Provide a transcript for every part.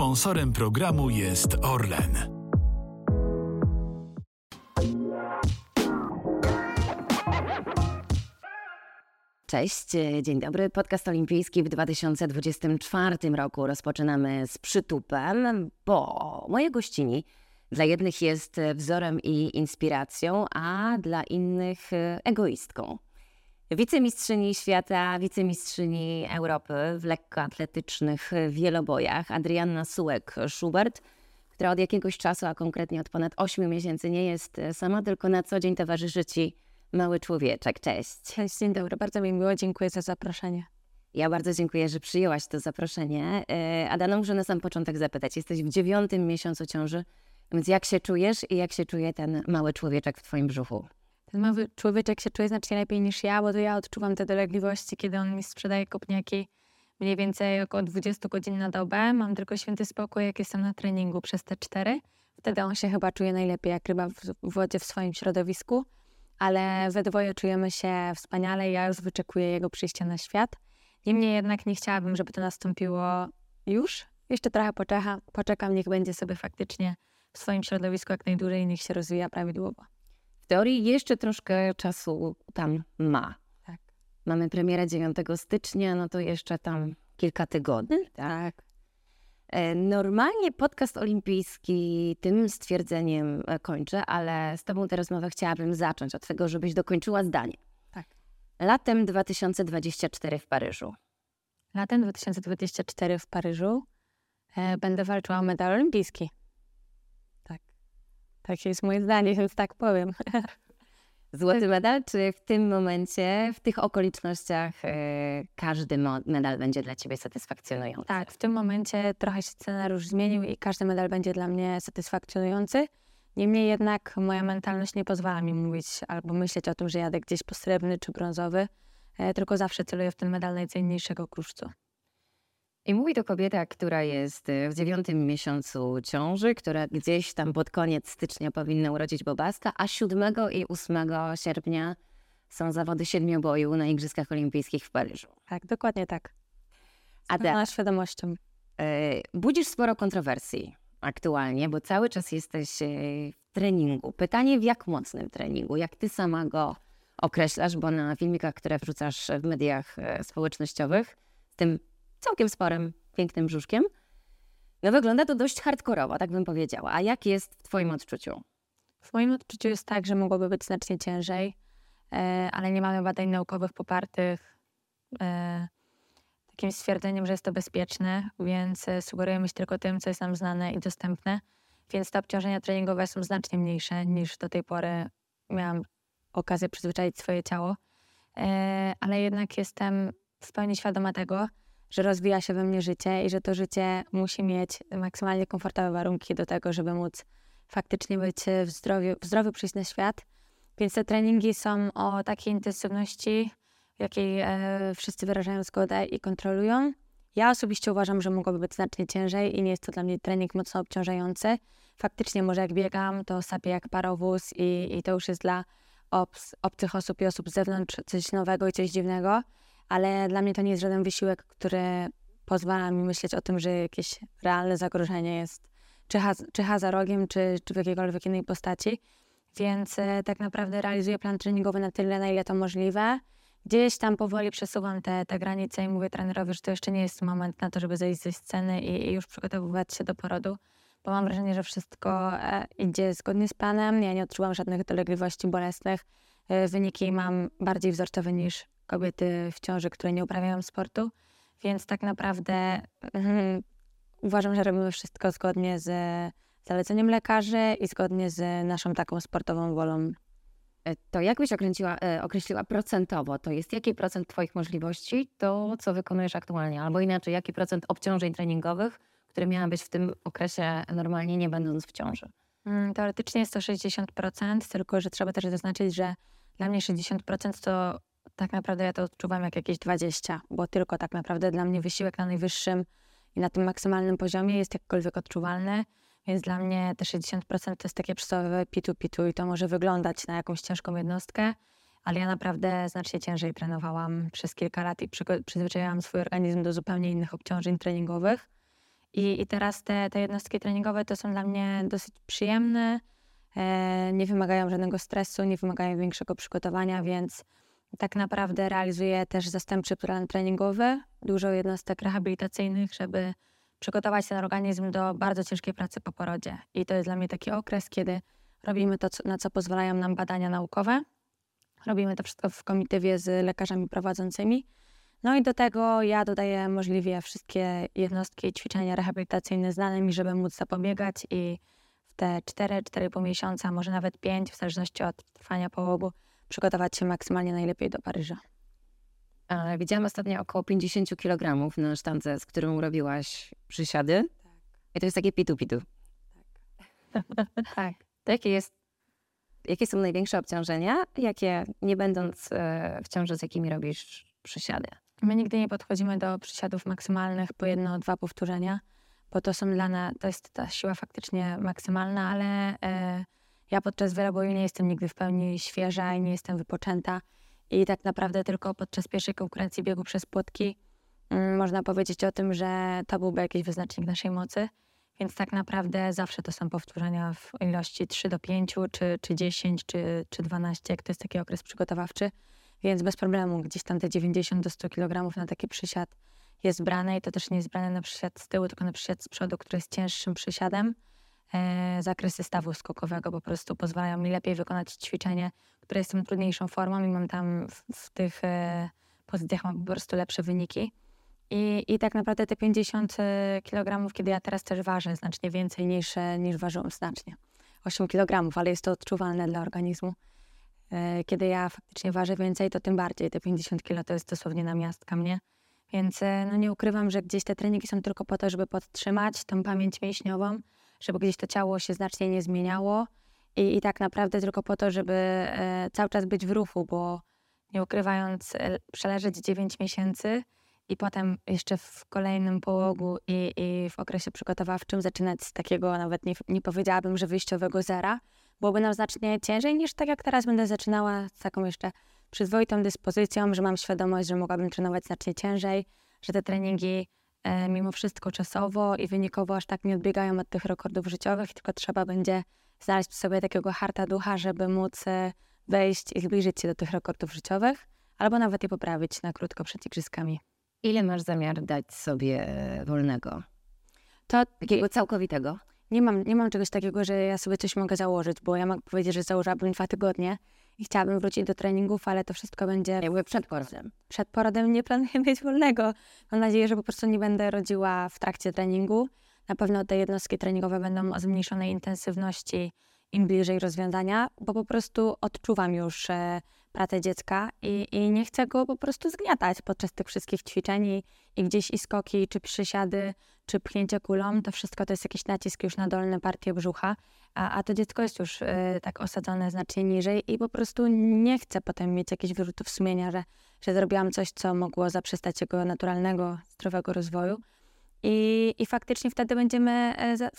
Sponsorem programu jest Orlen. Cześć, dzień dobry. Podcast olimpijski w 2024 roku rozpoczynamy z przytupem, bo moje gościni dla jednych jest wzorem i inspiracją, a dla innych egoistką. Wicemistrzyni świata, wicemistrzyni Europy w lekkoatletycznych wielobojach Adrianna Sułek-Schubert, która od jakiegoś czasu, a konkretnie od ponad 8 miesięcy nie jest sama, tylko na co dzień towarzyszy Ci mały człowieczek. Cześć. Cześć, dzień dobry. Bardzo mi miło, dziękuję za zaproszenie. Ja bardzo dziękuję, że przyjęłaś to zaproszenie. E, Adana, muszę na sam początek zapytać. Jesteś w dziewiątym miesiącu ciąży, więc jak się czujesz i jak się czuje ten mały człowieczek w Twoim brzuchu? Ten mały człowieczek się czuje znacznie lepiej niż ja, bo to ja odczuwam te dolegliwości, kiedy on mi sprzedaje kopniaki mniej więcej około 20 godzin na dobę. Mam tylko święty spokój, jak jestem na treningu przez te cztery. Wtedy on się chyba czuje najlepiej, jak ryba w wodzie w swoim środowisku. Ale we dwoje czujemy się wspaniale. Ja już wyczekuję jego przyjścia na świat. Niemniej jednak nie chciałabym, żeby to nastąpiło już. Jeszcze trochę poczekam, poczekam niech będzie sobie faktycznie w swoim środowisku jak najdłużej i niech się rozwija prawidłowo teorii jeszcze troszkę czasu tam ma. Tak. Mamy premierę 9 stycznia, no to jeszcze tam kilka tygodni. Tak. tak. E, normalnie podcast olimpijski tym stwierdzeniem e, kończę, ale z Tobą tę rozmowę chciałabym zacząć od tego, żebyś dokończyła zdanie. Tak. Latem 2024 w Paryżu. Latem 2024 w Paryżu e, będę walczyła o medal olimpijski. Takie jest moje zdanie, więc tak powiem. Złoty medal, czy w tym momencie, w tych okolicznościach e, każdy medal będzie dla Ciebie satysfakcjonujący? Tak, w tym momencie trochę się scenariusz zmienił i każdy medal będzie dla mnie satysfakcjonujący. Niemniej jednak moja mentalność nie pozwala mi mówić albo myśleć o tym, że jadę gdzieś po srebrny czy brązowy, e, tylko zawsze celuję w ten medal najcenniejszego kruszcu. I mówi to kobieta, która jest y, w dziewiątym miesiącu ciąży, która gdzieś tam pod koniec stycznia powinna urodzić bobaska, a 7 i 8 sierpnia są zawody siedmioboju na Igrzyskach Olimpijskich w Paryżu. Tak, dokładnie tak. A pełna świadomością. Y, budzisz sporo kontrowersji aktualnie, bo cały czas jesteś y, w treningu. Pytanie, w jak mocnym treningu? Jak ty sama go określasz, bo na filmikach, które wrzucasz w mediach społecznościowych, z tym całkiem sporym, pięknym brzuszkiem. No wygląda to dość hardkorowo, tak bym powiedziała. A jak jest w Twoim odczuciu? W moim odczuciu jest tak, że mogłoby być znacznie ciężej, e, ale nie mamy badań naukowych popartych e, takim stwierdzeniem, że jest to bezpieczne, więc e, sugerujemy się tylko tym, co jest nam znane i dostępne. Więc te obciążenia treningowe są znacznie mniejsze niż do tej pory miałam okazję przyzwyczaić swoje ciało. Ale jednak jestem w pełni świadoma tego, że rozwija się we mnie życie i że to życie musi mieć maksymalnie komfortowe warunki do tego, żeby móc faktycznie być w zdrowiu, w zdrowiu przyjść na świat. Więc te treningi są o takiej intensywności, jakiej e, wszyscy wyrażają zgodę i kontrolują. Ja osobiście uważam, że mogłoby być znacznie ciężej i nie jest to dla mnie trening mocno obciążający. Faktycznie może jak biegam, to sapię jak parowóz i, i to już jest dla obc, obcych osób i osób z zewnątrz coś nowego i coś dziwnego ale dla mnie to nie jest żaden wysiłek, który pozwala mi myśleć o tym, że jakieś realne zagrożenie jest czy, ha, czy ha za rogiem, czy, czy w jakiejkolwiek innej postaci. Więc e, tak naprawdę realizuję plan treningowy na tyle, na ile to możliwe. Gdzieś tam powoli przesuwam te, te granice i mówię trenerowi, że to jeszcze nie jest moment na to, żeby zejść ze sceny i, i już przygotowywać się do porodu, bo mam wrażenie, że wszystko e, idzie zgodnie z planem. Ja nie odczuwam żadnych dolegliwości bolesnych. E, wyniki mam bardziej wzorcowe niż kobiety w ciąży, które nie uprawiają sportu, więc tak naprawdę mm, uważam, że robimy wszystko zgodnie z zaleceniem lekarzy i zgodnie z naszą taką sportową wolą. E, to jakbyś określiła, e, określiła procentowo, to jest jaki procent Twoich możliwości to, co wykonujesz aktualnie? Albo inaczej, jaki procent obciążeń treningowych, które miały być w tym okresie normalnie, nie będąc w ciąży? Mm, teoretycznie jest to 60%, tylko że trzeba też zaznaczyć, że dla mnie 60% to tak naprawdę ja to odczuwam jak jakieś 20, bo tylko tak naprawdę dla mnie wysiłek na najwyższym i na tym maksymalnym poziomie jest jakkolwiek odczuwalny, więc dla mnie te 60% to jest takie przysłowiowe pitu-pitu i to może wyglądać na jakąś ciężką jednostkę, ale ja naprawdę znacznie ciężej trenowałam przez kilka lat i przyzwyczaiłam swój organizm do zupełnie innych obciążeń treningowych. I, i teraz te, te jednostki treningowe to są dla mnie dosyć przyjemne, nie wymagają żadnego stresu, nie wymagają większego przygotowania, więc tak naprawdę realizuję też zastępczy plan treningowy, dużo jednostek rehabilitacyjnych, żeby przygotować ten organizm do bardzo ciężkiej pracy po porodzie. I to jest dla mnie taki okres, kiedy robimy to, na co pozwalają nam badania naukowe. Robimy to wszystko w komitywie z lekarzami prowadzącymi. No i do tego ja dodaję możliwie wszystkie jednostki ćwiczenia rehabilitacyjne znane mi, żeby móc zapobiegać i w te 4-4,5 miesiąca, może nawet 5, w zależności od trwania połogu, przygotować się maksymalnie najlepiej do Paryża. Widziałam ostatnio około 50 kg na sztance, z którą robiłaś przysiady. Tak. I to jest takie pitu-pitu. Tak. tak. To jakie, jest, jakie są największe obciążenia, jakie nie będąc e, w ciąży, z jakimi robisz przysiady? My nigdy nie podchodzimy do przysiadów maksymalnych po jedno, dwa powtórzenia, bo to są dla nas, to jest ta siła faktycznie maksymalna, ale e, ja podczas wieloboju nie jestem nigdy w pełni świeża i nie jestem wypoczęta. I tak naprawdę tylko podczas pierwszej konkurencji biegu przez płotki mm, można powiedzieć o tym, że to byłby jakiś wyznacznik naszej mocy. Więc tak naprawdę zawsze to są powtórzenia w ilości 3 do 5, czy, czy 10, czy, czy 12, jak to jest taki okres przygotowawczy. Więc bez problemu gdzieś tam te 90 do 100 kg na taki przysiad jest brane i to też nie jest brane na przysiad z tyłu, tylko na przysiad z przodu, który jest cięższym przysiadem. E, zakresy stawu skokowego po prostu pozwalają mi lepiej wykonać ćwiczenie, które jest tą trudniejszą formą i mam tam w, w tych e, pozycjach mam po prostu lepsze wyniki. I, I tak naprawdę te 50 e, kg, kiedy ja teraz też ważę znacznie więcej niż, e, niż ważyłam znacznie. 8 kg, ale jest to odczuwalne dla organizmu. E, kiedy ja faktycznie ważę więcej, to tym bardziej te 50 kg to jest dosłownie na miastka mnie. Więc no nie ukrywam, że gdzieś te treningi są tylko po to, żeby podtrzymać tą pamięć mięśniową, żeby gdzieś to ciało się znacznie nie zmieniało. I, i tak naprawdę tylko po to, żeby e, cały czas być w ruchu, bo nie ukrywając, e, przeleżeć 9 miesięcy i potem jeszcze w kolejnym połogu i, i w okresie przygotowawczym zaczynać z takiego, nawet nie, nie powiedziałabym, że wyjściowego zera, byłoby nam znacznie ciężej niż tak jak teraz będę zaczynała z taką jeszcze przyzwoitą dyspozycją, że mam świadomość, że mogłabym trenować znacznie ciężej, że te treningi e, mimo wszystko czasowo i wynikowo aż tak nie odbiegają od tych rekordów życiowych, tylko trzeba będzie znaleźć w sobie takiego harta ducha, żeby móc e, wejść i zbliżyć się do tych rekordów życiowych, albo nawet je poprawić na krótko przed igrzyskami. Ile masz zamiar dać sobie e, wolnego? To takiego całkowitego? Nie mam, nie mam czegoś takiego, że ja sobie coś mogę założyć, bo ja mogę powiedzieć, że założyłabym dwa tygodnie i chciałabym wrócić do treningów, ale to wszystko będzie... Jakby przed porodem. Przed porodem nie planuję mieć wolnego. Mam nadzieję, że po prostu nie będę rodziła w trakcie treningu. Na pewno te jednostki treningowe będą o zmniejszonej intensywności im bliżej rozwiązania, bo po prostu odczuwam już e, pracę dziecka i, i nie chcę go po prostu zgniatać podczas tych wszystkich ćwiczeń i, i gdzieś i skoki, czy przysiady, czy pchnięcie kulą, to wszystko to jest jakiś nacisk już na dolne partie brzucha, a, a to dziecko jest już e, tak osadzone znacznie niżej i po prostu nie chcę potem mieć jakichś wyrzutów sumienia, że, że zrobiłam coś, co mogło zaprzestać jego naturalnego, zdrowego rozwoju. I, i faktycznie wtedy będziemy e,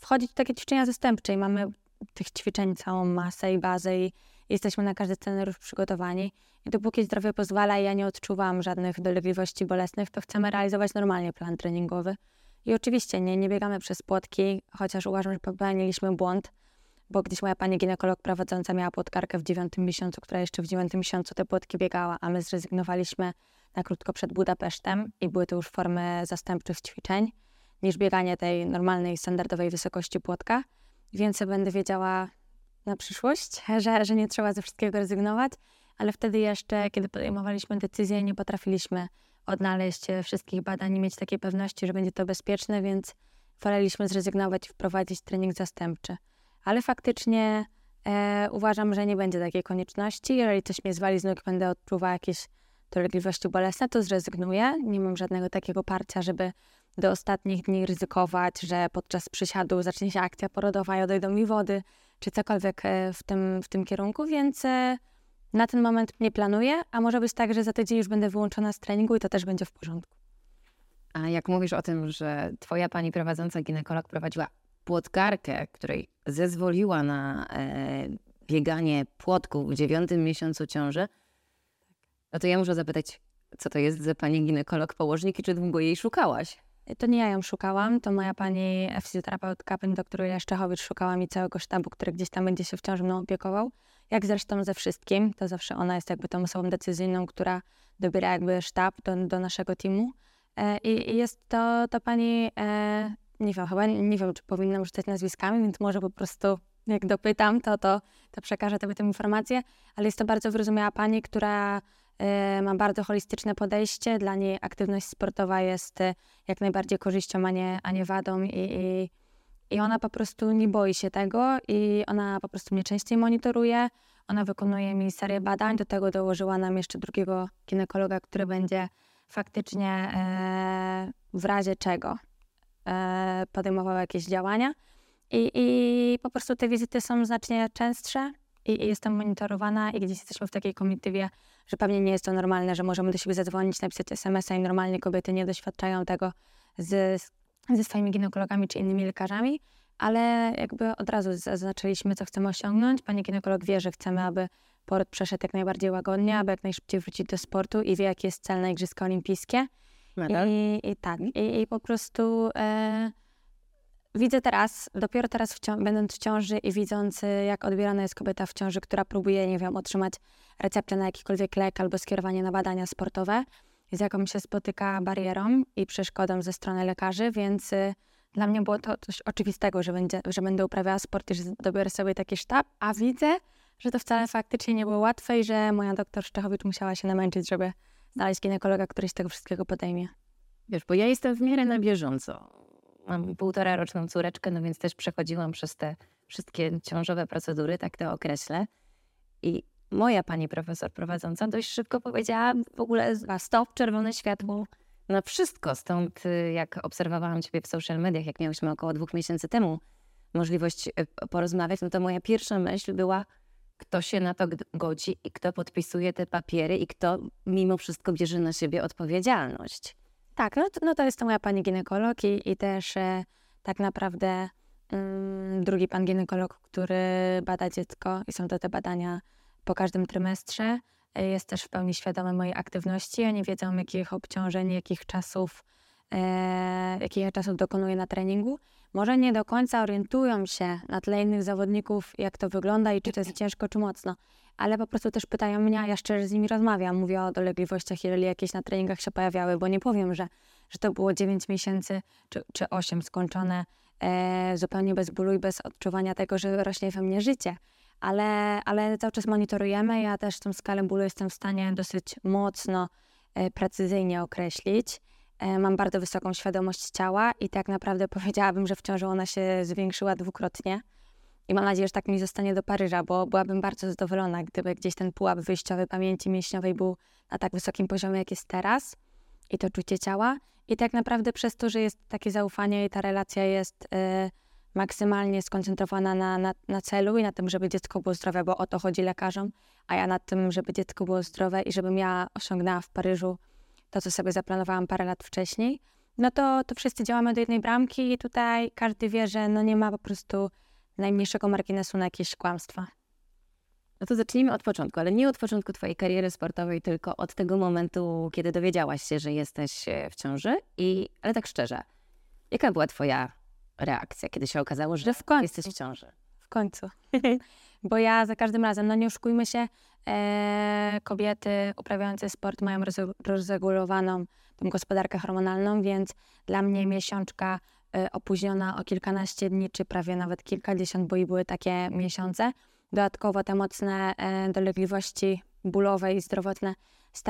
wchodzić w takie ćwiczenia zastępcze i mamy tych ćwiczeń całą masę i bazę i jesteśmy na każdy scenariusz przygotowani. I dopóki zdrowie pozwala i ja nie odczuwam żadnych dolegliwości bolesnych, to chcemy realizować normalnie plan treningowy. I oczywiście nie, nie biegamy przez płotki, chociaż uważam, że popełniliśmy błąd, bo gdzieś moja pani ginekolog prowadząca miała płotkarkę w dziewiątym miesiącu, która jeszcze w dziewiątym miesiącu te płotki biegała, a my zrezygnowaliśmy na krótko przed Budapesztem i były to już formy zastępczych ćwiczeń niż bieganie tej normalnej, standardowej wysokości płotka. Więc będę wiedziała na przyszłość, że, że nie trzeba ze wszystkiego rezygnować, ale wtedy jeszcze, kiedy podejmowaliśmy decyzję, nie potrafiliśmy odnaleźć e, wszystkich badań i mieć takiej pewności, że będzie to bezpieczne, więc woleliśmy zrezygnować i wprowadzić trening zastępczy. Ale faktycznie e, uważam, że nie będzie takiej konieczności. Jeżeli coś mnie zwali z nóg, będę odczuwała jakieś dolegliwości bolesne, to zrezygnuję. Nie mam żadnego takiego parcia, żeby do ostatnich dni ryzykować, że podczas przysiadu zacznie się akcja porodowa i odejdą mi wody, czy cokolwiek e, w tym, w tym kierunku, więc e, na ten moment nie planuję, a może być tak, że za tydzień już będę wyłączona z treningu i to też będzie w porządku. A jak mówisz o tym, że twoja pani prowadząca ginekolog prowadziła płotkarkę, której zezwoliła na e, bieganie płotków w dziewiątym miesiącu ciąży, no to ja muszę zapytać, co to jest za pani ginekolog położnik i czy długo jej szukałaś? To nie ja ją szukałam, to moja pani fizjoterapeutka, pani doktor Julia Szczechowicz szukała mi całego sztabu, który gdzieś tam będzie się wciąż mną opiekował. Jak zresztą ze wszystkim, to zawsze ona jest jakby tą osobą decyzyjną, która dobiera jakby sztab do, do naszego teamu. E, I, jest to, to pani, e, nie wiem, chyba nie wiem, czy powinnam rzucać nazwiskami, więc może po prostu jak dopytam, to, to, to przekażę tobie tę informację, ale jest to bardzo wyrozumiała pani, która y, ma bardzo holistyczne podejście. Dla niej aktywność sportowa jest y, jak najbardziej korzyścią, a nie, a nie wadą i, i, i ona po prostu nie boi się tego i ona po prostu mnie częściej monitoruje. Ona wykonuje mi serię badań, do tego dołożyła nam jeszcze drugiego ginekologa, który będzie faktycznie e, w razie czego e, podejmował jakieś działania. I, I po prostu te wizyty są znacznie częstsze i, jestem monitorowana i gdzieś jesteśmy w takiej komitywie, że pewnie nie jest to normalne, że możemy do siebie zadzwonić, napisać SMS-a i normalnie kobiety nie doświadczają tego z, ze swoimi ginekologami czy innymi lekarzami, ale jakby od razu zaznaczyliśmy, co chcemy osiągnąć. Pani ginekolog wie, że chcemy, aby poród przeszedł jak najbardziej łagodnie, aby jak najszybciej wrócić do sportu i wie, jaki jest cel na Igrzyska Olimpijskie. I, I, tak, i, i po prostu... E, widzę teraz, dopiero teraz będąc w ciąży i widząc, y, jak odbierana jest kobieta w ciąży, która próbuje, nie wiem, otrzymać receptę na jakikolwiek lek albo skierowanie na badania sportowe, z jaką się spotyka barierą i przeszkodą ze strony lekarzy, więc y, dla mnie było to coś oczywistego, że, będzie, że będę uprawiała sport i że dobiorę sobie taki sztab, a widzę, że to wcale faktycznie nie było łatwe i że moja doktor Szczechowicz musiała się namęczyć, żeby znaleźć ginekologa, który się tego wszystkiego podejmie. Wiesz, bo ja jestem w miarę na bieżąco mam półtora roczną córeczkę, no więc też przechodziłam przez te wszystkie ciążowe procedury, tak to określę. I moja pani profesor prowadząca dość szybko powiedziała w ogóle stop, czerwone światło na wszystko. Stąd y, jak obserwowałam ciebie w social mediach, jak miałyśmy około dwóch miesięcy temu możliwość y, porozmawiać, no to moja pierwsza myśl była, kto się na to godzi i kto podpisuje te papiery i kto mimo wszystko bierze na siebie odpowiedzialność. Tak, no to, no to jest to moja pani ginekolog i, i też e, tak naprawdę mm, drugi pan ginekolog, który bada dziecko i są to te badania po każdym trymestrze. E, jest też w pełni świadomy mojej aktywności. Oni wiedzą, jakich obciążeń, jakich czasów, e, jakich czasów dokonuję na treningu. Może nie do końca orientują się na tle innych zawodników, jak to wygląda i czy to jest ciężko, czy mocno ale po prostu też pytają mnie, a ja szczerze z nimi rozmawiam. Mówię o dolegliwościach, jeżeli jakieś na treningach się pojawiały, bo nie powiem, że, że to było 9 miesięcy czy, czy 8 skończone e, zupełnie bez bólu i bez odczuwania tego, że rośnie we mnie życie. Ale, ale cały czas monitorujemy. Ja też tą skalę bólu jestem w stanie dosyć mocno, e, precyzyjnie określić. E, mam bardzo wysoką świadomość ciała i tak naprawdę powiedziałabym, że w ciąży ona się zwiększyła dwukrotnie. I mam nadzieję, że tak mi zostanie do Paryża, bo byłabym bardzo zadowolona, gdyby gdzieś ten pułap wyjściowy pamięci mięśniowej był na tak wysokim poziomie, jak jest teraz i to czucie ciała. I tak naprawdę przez to, że jest takie zaufanie i ta relacja jest y, maksymalnie skoncentrowana na, na, na, celu i na tym, żeby dziecko było zdrowe, bo o to chodzi lekarzom, a ja nad tym, żeby dziecko było zdrowe i żebym ja osiągnęła w Paryżu to, co sobie zaplanowałam parę lat wcześniej, no to, to wszyscy działamy do jednej bramki i tutaj każdy wie, że no nie ma po prostu najmniejszego marginesu na jakieś kłamstwa. No to zacznijmy od początku, ale nie od początku Twojej kariery sportowej, tylko od tego momentu, kiedy dowiedziałaś się, że jesteś e, w ciąży. I, ale tak szczerze, jaka była Twoja reakcja, kiedy się okazało, że, że w końcu jesteś w ciąży? W końcu. Bo ja za każdym razem, no nie oszukujmy się, e, kobiety uprawiające sport mają rozregulowaną tą gospodarkę hormonalną, więc dla mnie miesiączka Y, opóźniona o kilkanaście dni, czy prawie nawet kilkadziesiąt, bo i były takie miesiące. Dodatkowo te mocne e, dolegliwości bólowe i zdrowotne z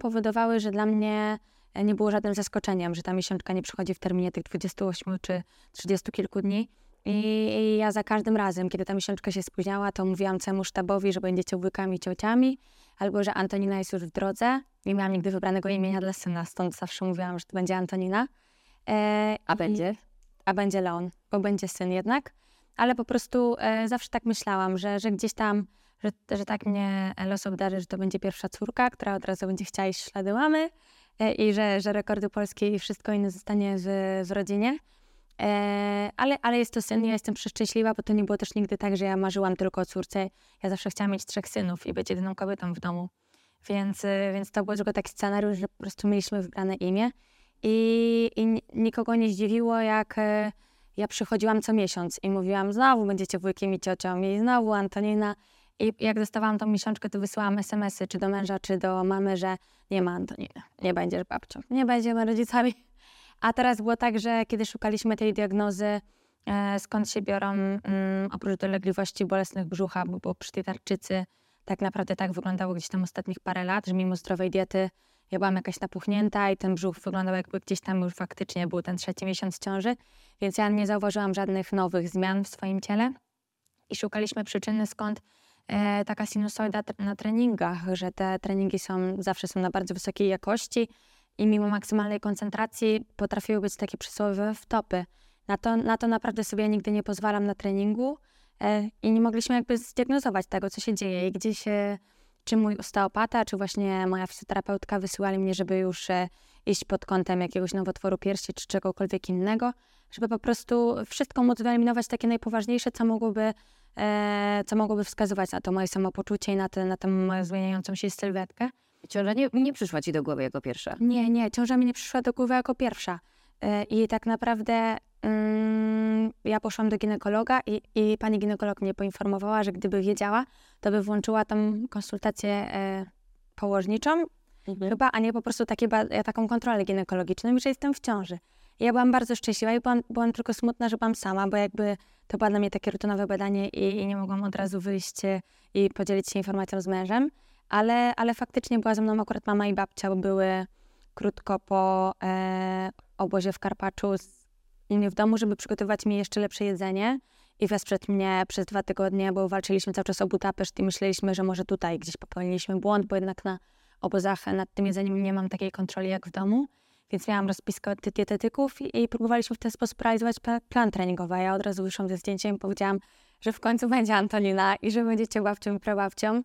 powodowały, że dla mnie e, nie było żadnym zaskoczeniem, że ta miesiączka nie przychodzi w terminie tych 28 czy 30 kilku dni. I ja za każdym razem, kiedy ta miesiączka się spóźniała, to mówiłam całemu sztabowi, że będziecie łykami ciociami, albo że Antonina jest już w drodze. Nie miałam nigdy wybranego imienia dla syna, stąd zawsze mówiłam, że to będzie Antonina. E, a będzie? A będzie Leon, bo będzie syn jednak. Ale po prostu e, zawsze tak myślałam, że, że gdzieś tam, że, że tak mnie los obdarzy, że to będzie pierwsza córka, która od razu będzie chciała iść ślady mamy e, i że, że rekordy polskie i wszystko inne zostanie w, w rodzinie. E, ale, ale jest to syn, ja jestem przeszczęśliwa, bo to nie było też nigdy tak, że ja marzyłam tylko o córce. Ja zawsze chciałam mieć trzech synów i być jedyną kobietą w domu. Więc, e, więc to był tylko taki scenariusz, że po prostu mieliśmy wybrane imię. i, i nikogo nie zdziwiło, jak e, ja przychodziłam co miesiąc i mówiłam, znowu będziecie wujkiem i ciocią i znowu Antonina. I jak dostawałam tą miesiączkę, to wysyłałam smsy czy do męża, czy do mamy, że nie ma Antoniny, nie będziesz babcią, nie będziemy rodzicami. A teraz było tak, że kiedy szukaliśmy tej diagnozy, e, skąd się biorą, mm, oprócz dolegliwości bolesnych brzucha, bo, przy tej tarczycy tak naprawdę tak wyglądało gdzieś tam ostatnich parę lat, że mimo zdrowej diety ja byłam jakaś napuchnięta i ten brzuch wyglądał jakby gdzieś tam już faktycznie był ten trzeci miesiąc ciąży, więc ja nie zauważyłam żadnych nowych zmian w swoim ciele. I szukaliśmy przyczyny, skąd e, taka sinusoida na treningach, że te treningi są, zawsze są na bardzo wysokiej jakości i mimo maksymalnej koncentracji potrafiły być takie przysłowiowe wtopy. Na to, na to naprawdę sobie nigdy nie pozwalam na treningu e, i nie mogliśmy jakby zdiagnozować tego, co się dzieje i gdzieś się czy mój osteopata, czy właśnie moja fizjoterapeutka wysyłali mnie, żeby już e, iść pod kątem jakiegoś nowotworu piersi, czy czegokolwiek innego, żeby po prostu wszystko móc wyeliminować takie najpoważniejsze, co mogłoby, e, co mogłoby wskazywać na to moje samopoczucie i na, te, na tę moją zmieniającą się sylwetkę. Ciąża nie, nie przyszła ci do głowy jako pierwsza? Nie, nie, ciąża mi nie przyszła do głowy jako pierwsza. E, I tak naprawdę mm, ja poszłam do ginekologa i, i pani ginekolog mnie poinformowała, że gdyby wiedziała, to by włączyła tam konsultację e, położniczą mhm. chyba, a nie po prostu takie taką kontrolę ginekologiczną, że jestem w ciąży. I ja byłam bardzo szczęśliwa i byłam, byłam tylko smutna, że byłam sama, bo jakby to było dla mnie takie rutynowe badanie i, i nie mogłam od razu wyjść e, i podzielić się informacją z mężem, ale, ale faktycznie była ze mną akurat mama i babcia, bo były krótko po e, obozie w Karpaczu mnie w domu, żeby przygotować mi jeszcze lepsze jedzenie i wesprzeć mnie przez dwa tygodnie, bo walczyliśmy cały czas o Budapeszt i myśleliśmy, że może tutaj gdzieś popełniliśmy błąd, bo jednak na obozach nad tym jedzeniem nie mam takiej kontroli jak w domu. Więc miałam rozpiskę od dietetyków i, i próbowaliśmy w ten sposób realizować plan treningowy. Ja od razu wyszłam ze zdjęciem i powiedziałam, że w końcu będzie Antonina i że będziecie babcią i prababcią.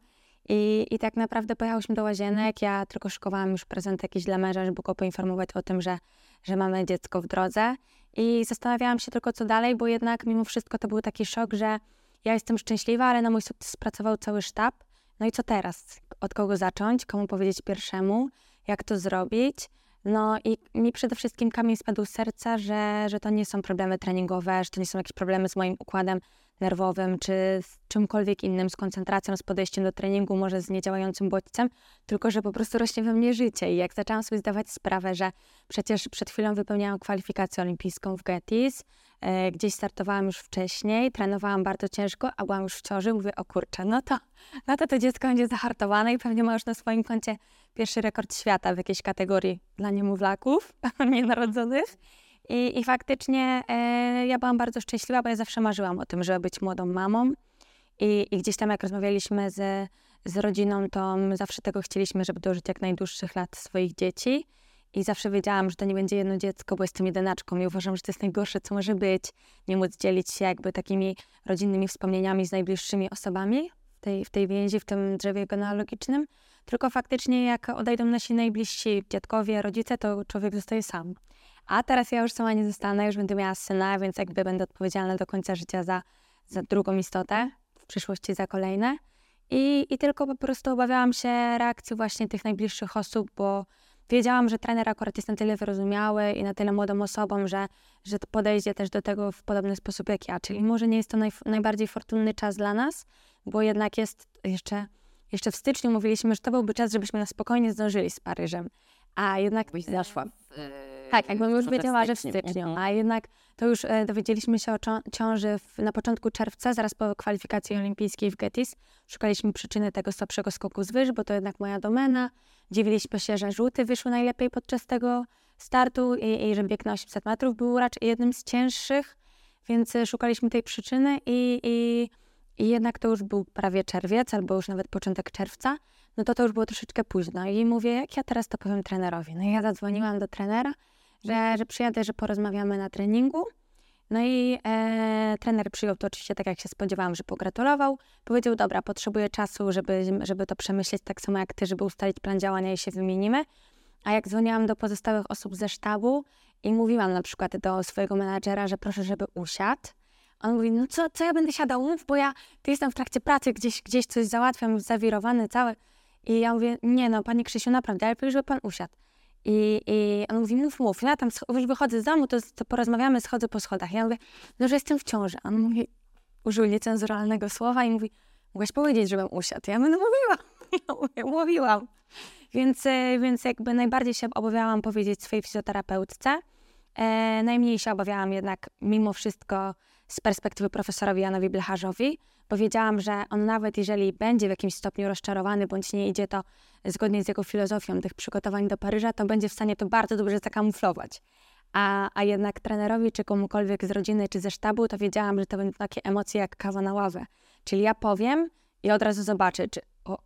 I, I tak naprawdę pojechałyśmy do łazienek. Ja tylko szykowałam już prezent jakiś dla męża, żeby go poinformować o tym, że, że mamy dziecko w drodze. I zastanawiałam się tylko, co dalej, bo jednak mimo wszystko to był taki szok, że ja jestem szczęśliwa, ale na mój sukces pracował cały sztab. No i co teraz? Od kogo zacząć? Komu powiedzieć pierwszemu? Jak to zrobić? No i mi przede wszystkim kamień spadł z serca, że, że to nie są problemy treningowe, że to nie są jakieś problemy z moim układem nerwowym, czy z czymkolwiek innym, z koncentracją, z podejściem do treningu, może z niedziałającym bodźcem, tylko że po prostu rośnie we mnie życie. I jak zaczęłam sobie zdawać sprawę, że przecież przed chwilą wypełniałam kwalifikację olimpijską w Gettys, e, gdzieś startowałam już wcześniej, trenowałam bardzo ciężko, a byłam już w ciąży, mówię, o kurczę, no to, no to to dziecko będzie zahartowane i pewnie ma już na swoim koncie pierwszy rekord świata w jakiejś kategorii dla niemowlaków nienarodzonych. I, i faktycznie e, ja byłam bardzo szczęśliwa, bo ja zawsze marzyłam o tym, żeby być młodą mamą. I, i gdzieś tam, jak rozmawialiśmy z, z rodziną, to zawsze tego chcieliśmy, żeby dożyć jak najdłuższych lat swoich dzieci. I zawsze wiedziałam, że to nie będzie jedno dziecko, bo jestem jedynaczką i uważam, że to jest najgorsze, co może być. Nie móc dzielić się jakby takimi rodzinnymi wspomnieniami z najbliższymi osobami w tej, w tej więzi, w tym drzewie genealogicznym. Tylko faktycznie, jak odejdą nasi najbliżsi dziadkowie, rodzice, to człowiek zostaje sam. A teraz ja już sama nie zostanę, już będę miała syna, więc jakby będę odpowiedzialna do końca życia za, za drugą istotę, w przyszłości za kolejne. I, I tylko po prostu obawiałam się reakcji właśnie tych najbliższych osób, bo wiedziałam, że trener akurat jest na tyle wyrozumiały i na tyle młodą osobą, że, że podejdzie też do tego w podobny sposób jak ja. Czyli może nie jest to naj, najbardziej fortunny czas dla nas, bo jednak jest jeszcze, jeszcze w styczniu mówiliśmy, że to byłby czas, żebyśmy na spokojnie zdążyli z Paryżem. A jednak... Byś zaszła. Tak, jakbym już wiedziała, że w styczniu, a jednak to już e, dowiedzieliśmy się o ciąży w, na początku czerwca, zaraz po kwalifikacji olimpijskiej w Gettys. Szukaliśmy przyczyny tego słabszego skoku z wyż, bo to jednak moja domena. Dziwiliśmy się, że żółty wyszły najlepiej podczas tego startu i, i że bieg na 800 metrów był raczej jednym z cięższych, więc e, szukaliśmy tej przyczyny i, i, i jednak to już był prawie czerwiec albo już nawet początek czerwca no to to już było troszeczkę późno. I mówię, jak ja teraz to powiem trenerowi? No i ja zadzwoniłam do trenera, że, że przyjadę, że porozmawiamy na treningu. No i e, trener przyjął to oczywiście tak, jak się spodziewałam, że pogratulował. Powiedział, dobra, potrzebuję czasu, żeby, żeby to przemyśleć tak samo jak ty, żeby ustalić plan działania i się wymienimy. A jak dzwoniłam do pozostałych osób ze sztabu i mówiłam na przykład do swojego menadżera, że proszę, żeby usiadł, on mówi, no co, co ja będę siadał, mów, bo ja tu jestem w trakcie pracy, gdzieś, gdzieś coś załatwiam, zawirowany cały. I ja mówię, nie no, Panie Krzysiu, naprawdę, ale żeby pan usiadł. I, I on mówi, mów, mów. Ja tam już wychodzę z domu, to, to porozmawiamy, schodzę po schodach. Ja mówię, no, że jestem w ciąży. On mówi, użył niecenzuralnego słowa i mówi, mogłaś powiedzieć, żebym usiadł. Ja mówię, no mówiłam. Ja mówiłam. Więc, e, więc jakby najbardziej się obawiałam powiedzieć swojej fizjoterapeutce. E, najmniej się obawiałam jednak mimo wszystko z perspektywy profesorowi Janowi Blecharzowi, bo wiedziałam, że on nawet jeżeli będzie w jakimś stopniu rozczarowany, bądź nie idzie to zgodnie z jego filozofią tych przygotowań do Paryża, to będzie w stanie to bardzo dobrze zakamuflować. A, a jednak trenerowi, czy komukolwiek z rodziny, czy ze sztabu, to wiedziałam, że to będą takie emocje jak kawa na ławę. Czyli ja powiem i od razu zobaczę, czy o,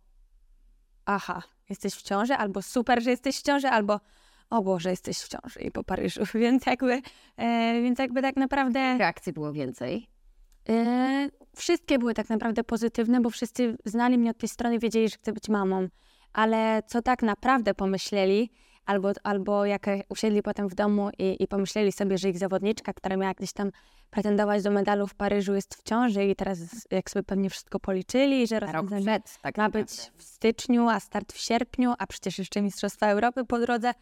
aha, jesteś w ciąży, albo super, że jesteś w ciąży, albo o Boże, jesteś w ciąży i po Paryżu. Więc jakby, e, więc jakby tak naprawdę... Reakcji było więcej? E, wszystkie były tak naprawdę pozytywne, bo wszyscy znali mnie od tej strony, wiedzieli, że chcę być mamą. Ale co tak naprawdę pomyśleli, albo, albo jak usiedli potem w domu i, i pomyśleli sobie, że ich zawodniczka, która miała gdzieś tam pretendować do medalu w Paryżu jest w ciąży i teraz jak sobie pewnie wszystko policzyli, że przed, tak ma być w styczniu, a start w sierpniu, a przecież jeszcze Mistrzostwa Europy po drodze,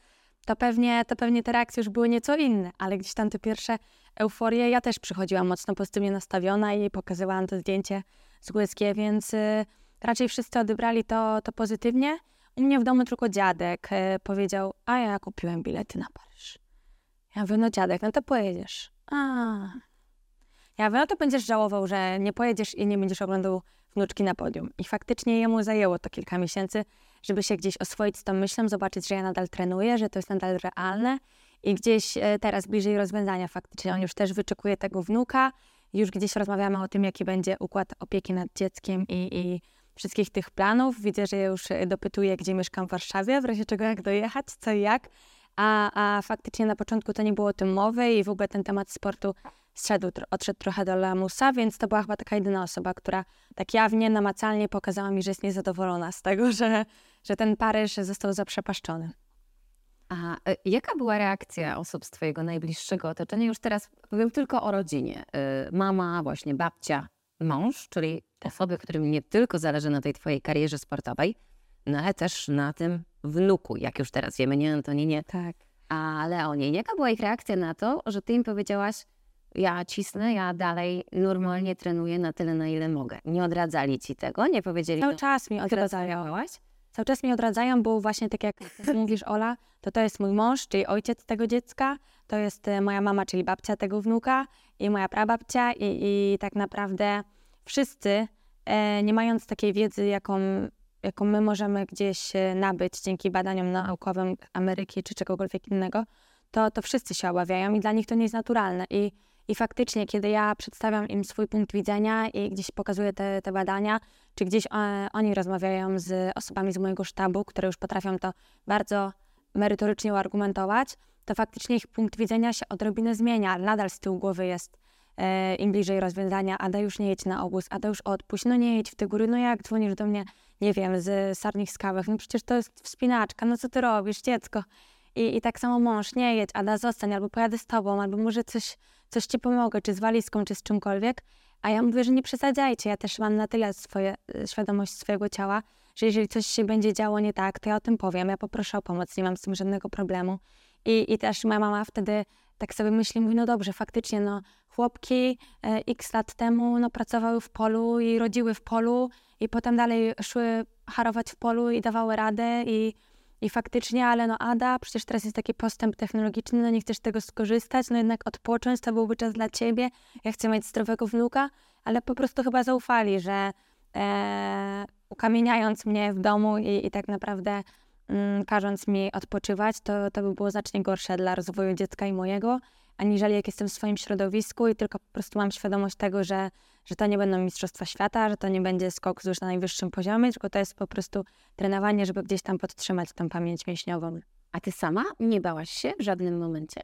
to pewnie, to pewnie te reakcje już były nieco inne, ale gdzieś tam te pierwsze euforie, ja też przychodziłam mocno pozytywnie nastawiona i pokazywałam to zdjęcie z Łyskie, więc y, raczej wszyscy odebrali to, to pozytywnie. U mnie w domu tylko dziadek y, powiedział, a ja kupiłem bilety na Paryż. Ja mówię, no dziadek, no to pojedziesz. A. Ja mówię, no to będziesz żałował, że nie pojedziesz i nie będziesz oglądał wnuczki na podium. I faktycznie jemu zajęło to kilka miesięcy, żeby się gdzieś oswoić z tą myślą, zobaczyć, że ja nadal trenuję, że to jest nadal realne i gdzieś e, teraz bliżej rozwiązania faktycznie. On już też wyczekuje tego wnuka, już gdzieś rozmawiamy o tym, jaki będzie układ opieki nad dzieckiem i, i wszystkich tych planów. Widzę, że już e, dopytuję, gdzie mieszkam w Warszawie, w razie czego jak dojechać, co i jak. A, a faktycznie na początku to nie było o tym mowy i w ogóle ten temat sportu zszedł, odszedł trochę do lamusa, więc to była chyba taka jedyna osoba, która tak jawnie, namacalnie pokazała mi, że jest niezadowolona z tego, że, że ten Paryż został zaprzepaszczony. A e, jaka była reakcja osób z Twojego najbliższego otoczenia? Już teraz powiem tylko o rodzinie. E, mama, właśnie babcia, mąż, czyli osoby, którym nie tylko zależy na tej Twojej karierze sportowej, no ale też na tym wnuku, jak już teraz wiemy, nie Antoninie, tak. a Leonie. Jaka była ich reakcja na to, że Ty im powiedziałaś, ja cisnę, ja dalej normalnie trenuję na tyle, na ile mogę. Nie odradzali ci tego? Nie powiedzieli? Cały czas mi odradzają. Cały czas mi odradzają, bo właśnie tak jak mówisz, Ola, to to jest mój mąż, czyli ojciec tego dziecka, to jest e, moja mama, czyli babcia tego wnuka i moja prababcia i, i tak naprawdę wszyscy, e, nie mając takiej wiedzy, jaką, jaką my możemy gdzieś e, nabyć dzięki badaniom naukowym Ameryki czy czegokolwiek innego, to, to wszyscy się obawiają i dla nich to nie jest naturalne. I i faktycznie, kiedy ja przedstawiam im swój punkt widzenia i gdzieś pokazuję te, te badania, czy gdzieś e, oni rozmawiają z osobami z mojego sztabu, które już potrafią to bardzo merytorycznie uargumentować, to faktycznie ich punkt widzenia się odrobinę zmienia, nadal z tyłu głowy jest e, im bliżej rozwiązania, Ada już nie jedź na obóz, Ada już odpuść, no nie jedź w te góry, no jak dzwonisz do mnie, nie wiem, z Sarnich Skałek, no przecież to jest wspinaczka, no co ty robisz, dziecko? I, I tak samo mąż, nie jedź, Ada zostań, albo pojadę z tobą, albo może coś coś ci pomogę, czy z walizką, czy z czymkolwiek. A ja mówię, że nie przesadzajcie. Ja też mam na tyle swoje, e, świadomość swojego ciała, że jeżeli coś się będzie działo nie tak, to ja o tym powiem. Ja poproszę o pomoc, nie mam z tym żadnego problemu. I, i też moja mama wtedy tak sobie myśli, mówi, no dobrze, faktycznie, no chłopki e, x lat temu no, pracowały w polu i rodziły w polu i potem dalej szły harować w polu i dawały radę i i faktycznie, ale no Ada, przecież teraz jest taki postęp technologiczny, no nie chcesz tego skorzystać, no jednak odpocząć, to byłby czas dla ciebie, ja chcę mieć zdrowego wnuka, ale po prostu chyba zaufali, że e, ukamieniając mnie w domu i, i tak naprawdę mm, każąc mi odpoczywać, to, to by było znacznie gorsze dla rozwoju dziecka i mojego, aniżeli jak jestem w swoim środowisku i tylko po prostu mam świadomość tego, że, że to nie będą Mistrzostwa Świata, że to nie będzie skok już na najwyższym poziomie, tylko to jest po prostu trenowanie, żeby gdzieś tam podtrzymać tą pamięć mięśniową. A ty sama nie bałaś się w żadnym momencie?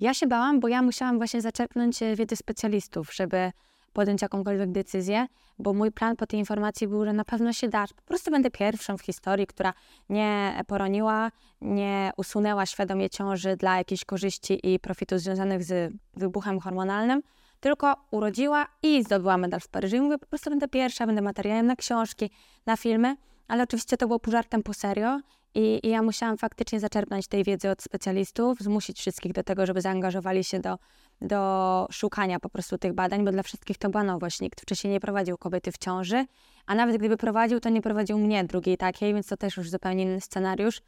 Ja się bałam, bo ja musiałam właśnie zaczerpnąć e, wiedzy specjalistów, żeby podjąć jakąkolwiek decyzję, bo mój plan po tej informacji był, że na pewno się da. Po prostu będę pierwszą w historii, która nie poroniła, nie usunęła świadomie ciąży dla jakiejś korzyści i profitu związanych z wybuchem hormonalnym, tylko urodziła i zdobyła medal w Paryżu. I mówię, po prostu będę pierwsza, będę materiałem na książki, na filmy, ale oczywiście to było pół żartem, serio I, I, ja musiałam faktycznie zaczerpnąć tej wiedzy od specjalistów, zmusić wszystkich do tego, żeby zaangażowali się do, do szukania po prostu tych badań, bo dla wszystkich to była nowość. Nikt wcześniej nie prowadził kobiety w ciąży, a nawet gdyby prowadził, to nie prowadził mnie drugiej takiej, więc to też już zupełnie inny scenariusz.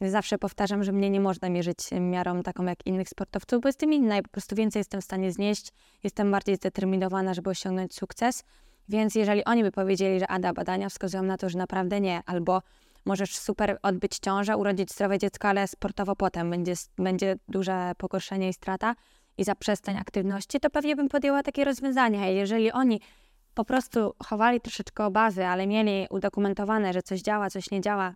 Zawsze powtarzam, że mnie nie można mierzyć miarą taką jak innych sportowców, bo jestem inna i po prostu więcej jestem w stanie znieść, jestem bardziej zdeterminowana, żeby osiągnąć sukces. Więc jeżeli oni by powiedzieli, że ada, badania wskazują na to, że naprawdę nie, albo możesz super odbyć ciążę, urodzić zdrowe dziecko, ale sportowo potem będzie, będzie duże pogorszenie i strata i zaprzestań aktywności, to pewnie bym podjęła takie rozwiązania. Jeżeli oni po prostu chowali troszeczkę obawy, ale mieli udokumentowane, że coś działa, coś nie działa,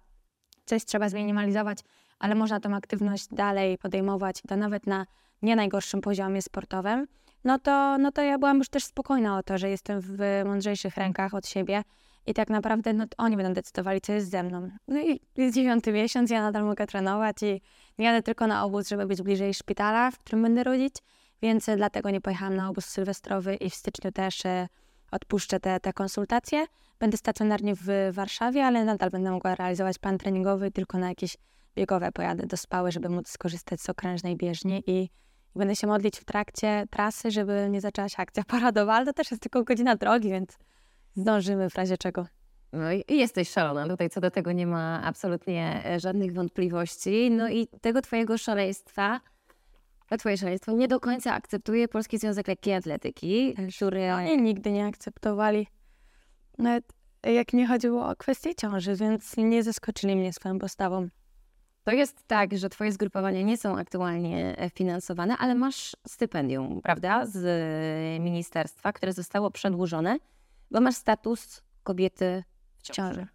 coś trzeba zminimalizować, ale można tą aktywność dalej podejmować, to nawet na nie najgorszym poziomie sportowym, no to, no to ja byłam już też spokojna o to, że jestem w mądrzejszych rękach od siebie i tak naprawdę no, oni będą decydowali, co jest ze mną. No i jest dziewiąty miesiąc, ja nadal mogę trenować i jadę tylko na obóz, żeby być bliżej szpitala, w którym będę rodzić, więc dlatego nie pojechałam na obóz sylwestrowy i w styczniu też e, odpuszczę te, te konsultacje. Będę stacjonarnie w Warszawie, ale nadal będę mogła realizować plan treningowy tylko na jakieś biegowe pojadę do Spały, żeby móc skorzystać z okrężnej bieżni i, będę się modlić w trakcie trasy, żeby nie zaczęła się akcja paradowa, ale to też jest tylko godzina drogi, więc zdążymy w razie czego. No i jesteś szalona, tutaj co do tego nie ma absolutnie e, żadnych wątpliwości. No i tego twojego szaleństwa, to twoje szaleństwo nie do końca akceptuje Polski Związek Lekkiej Atletyki, który... Oni nigdy nie akceptowali. Nawet jak nie chodziło o kwestię ciąży, więc nie zaskoczyli mnie swoją postawą. To jest tak, że twoje zgrupowania nie są aktualnie e, finansowane, ale masz stypendium, prawda, z ministerstwa, które zostało przedłużone, bo masz status kobiety w ciąży.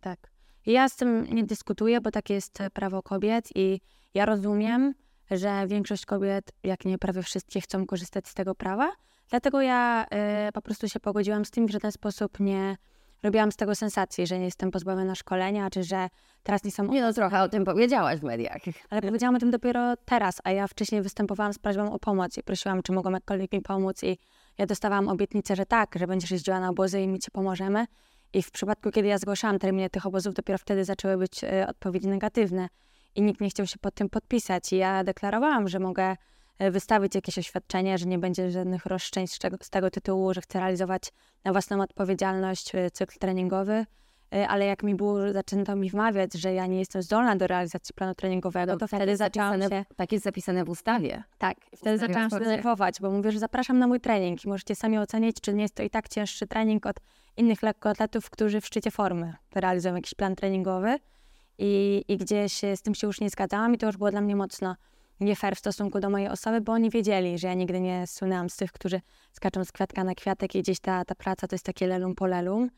Tak. Ja z tym nie dyskutuję, bo takie jest prawo kobiet i ja rozumiem, że większość kobiet, jak nie prawie wszystkie, chcą korzystać z tego prawa. Dlatego ja y, po prostu się pogodziłam z tym, że w ten sposób nie robiłam z tego sensacji, że nie jestem pozbawiona szkolenia, czy że teraz nie są... Nie no, trochę o tym powiedziałaś w mediach. Ale powiedziałam o tym dopiero teraz, a ja wcześniej występowałam z prośbą o pomoc i prosiłam, czy mogą jakkolwiek mi pomóc i ja dostawałam obietnicę, że tak, że będziesz jeździła na obozy i mi ci pomożemy. I w przypadku, kiedy ja zgłaszałam terminy tych obozów, dopiero wtedy zaczęły być y, odpowiedzi negatywne i nikt nie chciał się pod tym podpisać. I ja deklarowałam, że mogę e, wystawić jakieś oświadczenie, że nie będzie żadnych roszczeń z, czego, z tego tytułu, że chcę realizować na własną odpowiedzialność e, cykl treningowy. E, ale jak mi było, zaczęto mi wmawiać, że ja nie jestem zdolna do realizacji planu treningowego, to, to tak wtedy zaczęłam się... Tak jest zapisane w ustawie. Tak, wtedy zaczęłam się denerwować, bo mówię, że zapraszam na mój trening i możecie sami ocenić, czy nie jest to i tak cięższy trening od innych lekkoatletów, którzy w szczycie formy realizują jakiś plan treningowy i, i gdzieś z tym się już nie zgadzałam i to już było dla mnie mocno nie fair w stosunku do mojej osoby, bo oni wiedzieli, że ja nigdy nie słynęłam z tych, którzy skaczą z kwiatka na kwiatek i gdzieś ta, ta praca to jest takie lelum po lelum.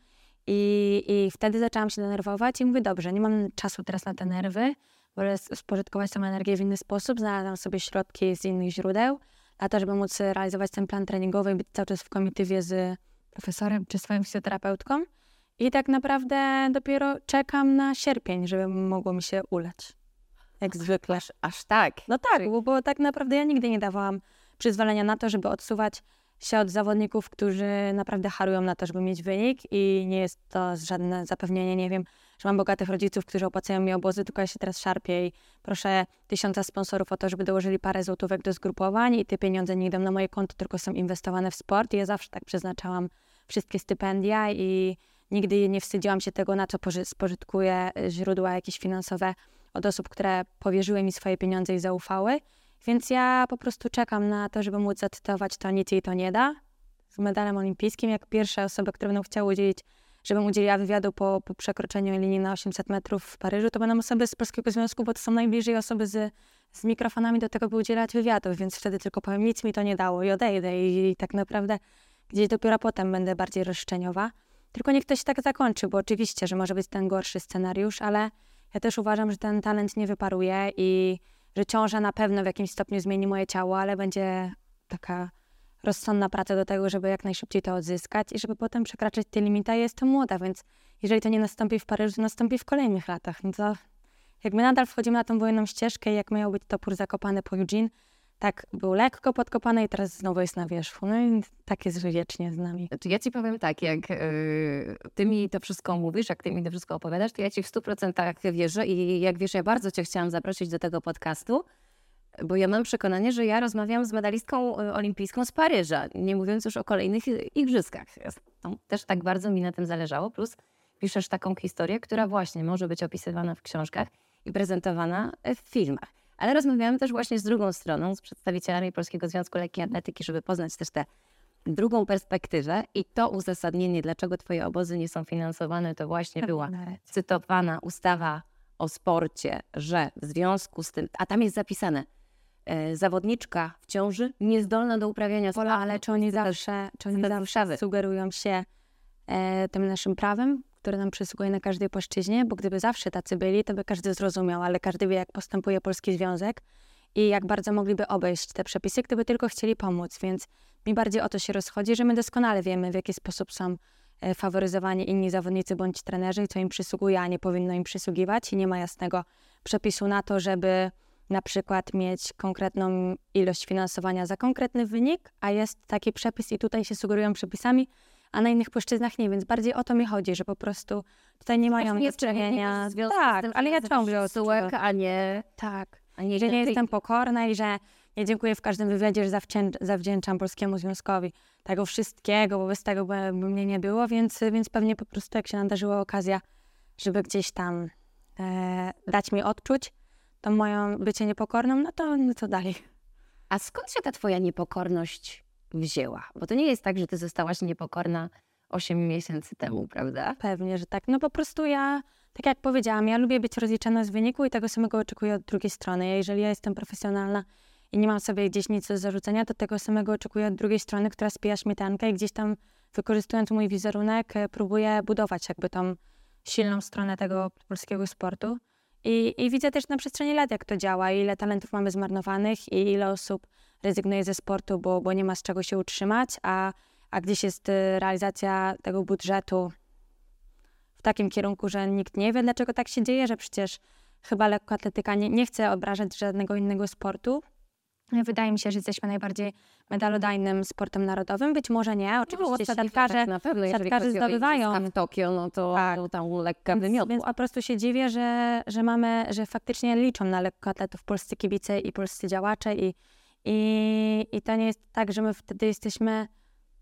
I, I wtedy zaczęłam się denerwować i mówię, dobrze, nie mam czasu teraz na te nerwy, wolę spożytkować tę energię w inny sposób, znalazłam sobie środki z innych źródeł, na to, żeby móc realizować ten plan treningowy i być cały czas w komitywie z profesorem czy swoją fizjoterapeutką. I tak naprawdę dopiero czekam na sierpień, żeby mogło mi się uleć. Jak zwykle. Aż, aż tak. No tak, bo, bo tak naprawdę ja nigdy nie dawałam przyzwolenia na to, żeby odsuwać się od zawodników, którzy naprawdę harują na to, żeby mieć wynik i nie jest to żadne zapewnienie, nie wiem, że mam bogatych rodziców, którzy opłacają mi obozy, tylko ja się teraz szarpię i proszę tysiąca sponsorów o to, żeby dołożyli parę złotówek do zgrupowań i te pieniądze nie idą na moje konto, tylko są inwestowane w sport i ja zawsze tak przeznaczałam wszystkie stypendia i Nigdy nie wstydziłam się tego, na co spożytkuję y, źródła jakieś finansowe od osób, które powierzyły mi swoje pieniądze i zaufały. Więc ja po prostu czekam na to, żeby móc zacytować to nic jej to nie da z medalem olimpijskim, jak pierwsze osoby, które będą chciały udzielić, żebym udzieliła wywiadu po, po przekroczeniu linii na 800 metrów w Paryżu, to będą osoby z Polskiego Związku, bo to są najbliżej osoby z, z mikrofonami do tego, by udzielać wywiadów, więc wtedy tylko powiem, nic mi to nie dało i odejdę i, i tak naprawdę gdzieś dopiero potem będę bardziej roszczeniowa. Tylko niech to się tak zakończy, bo oczywiście, że może być ten gorszy scenariusz, ale ja też uważam, że ten talent nie wyparuje i że ciąża na pewno w jakimś stopniu zmieni moje ciało, ale będzie taka rozsądna praca do tego, żeby jak najszybciej to odzyskać i żeby potem przekraczać te limity. Ja jestem młoda, więc jeżeli to nie nastąpi w Paryżu, to nastąpi w kolejnych latach. No to jak my nadal wchodzimy na tą wojenną ścieżkę i jak miał być topór zakopany po Eugene, tak był lekko podkopany i teraz znowu jest na wierzchu. No i tak jest wiecznie z nami. Znaczy ja ci powiem tak, jak yy, ty mi to wszystko mówisz, jak ty mi to wszystko opowiadasz, to ja ci w 100% wierzę i jak wiesz, ja bardzo cię chciałam zaprosić do tego podcastu, bo ja mam przekonanie, że ja rozmawiam z medalistką y, olimpijską z Paryża, nie mówiąc już o kolejnych igrzyskach. No, też tak bardzo mi na tym zależało, plus piszesz taką historię, która właśnie może być opisywana w książkach i prezentowana w filmach. Ale rozmawiałam też właśnie z drugą stroną, z przedstawicielami Polskiego Związku Lekkiej Atletyki, żeby poznać też tę drugą perspektywę i to uzasadnienie, dlaczego twoje obozy nie są finansowane, to właśnie była cytowana ustawa o sporcie, że w związku z tym, a tam jest zapisane, e, zawodniczka w ciąży niezdolna do uprawiania sportu. Ale czy oni zawsze, czy oni zawsze sugerują się e, tym naszym prawem? Które nam przysługuje na każdej płaszczyźnie, bo gdyby zawsze tacy byli, to by każdy zrozumiał, ale każdy wie, jak postępuje Polski Związek i jak bardzo mogliby obejść te przepisy, gdyby tylko chcieli pomóc. Więc mi bardziej o to się rozchodzi, że my doskonale wiemy, w jaki sposób są e, faworyzowani inni zawodnicy bądź trenerzy i co im przysługuje, a nie powinno im przysługiwać. I nie ma jasnego przepisu na to, żeby na przykład mieć konkretną ilość finansowania za konkretny wynik, a jest taki przepis i tutaj się sugerują przepisami, a na innych płaszczyznach nie, więc bardziej o to mi chodzi, że po prostu tutaj nie mają nie czynienia. Tak, ale ja ciągle odczuwam. a nie... Tak, a nie, że nie jestem pokorna i że nie dziękuję w każdym wywiadzie, że zawdzięczam Polskiemu Związkowi tego wszystkiego, bo bez tego by, by mnie nie było, więc, więc pewnie po prostu jak się nadarzyła okazja, żeby gdzieś tam e, dać mi odczuć to moją bycie niepokorną, no to, no to dalej. A skąd się ta twoja niepokorność wzięła? Bo to nie jest tak, że ty zostałaś niepokorna 8 miesięcy temu, prawda? Pewnie, że tak. No po prostu ja, tak jak powiedziałam, ja lubię być rozliczana z wyniku i tego samego oczekuję od drugiej strony. Jeżeli ja jestem profesjonalna i nie mam sobie gdzieś nic do zarzucenia, to tego samego oczekuję od drugiej strony, która spija śmietankę i gdzieś tam wykorzystując mój wizerunek próbuję budować jakby tą silną stronę tego polskiego sportu. I, I widzę też na przestrzeni lat, jak to działa, ile talentów mamy zmarnowanych i ile osób rezygnuje ze sportu, bo, bo nie ma z czego się utrzymać, a, a gdzieś jest y, realizacja tego budżetu w takim kierunku, że nikt nie wie, dlaczego tak się dzieje, że przecież chyba lekkoatletyka nie, nie chce obrażać żadnego innego sportu. Wydaje mi się, że jesteśmy najbardziej medalodajnym sportem narodowym. Być może nie, no, oczywiście no, siatkarze, tak na pewno, siatkarze zdobywają. w Tokio, no to, tak. to tam lekka wymiotła. Więc po prostu się dziwię, że, że mamy, że faktycznie liczą na lekkoatletów polscy kibice i polscy działacze i, i, I to nie jest tak, że my wtedy jesteśmy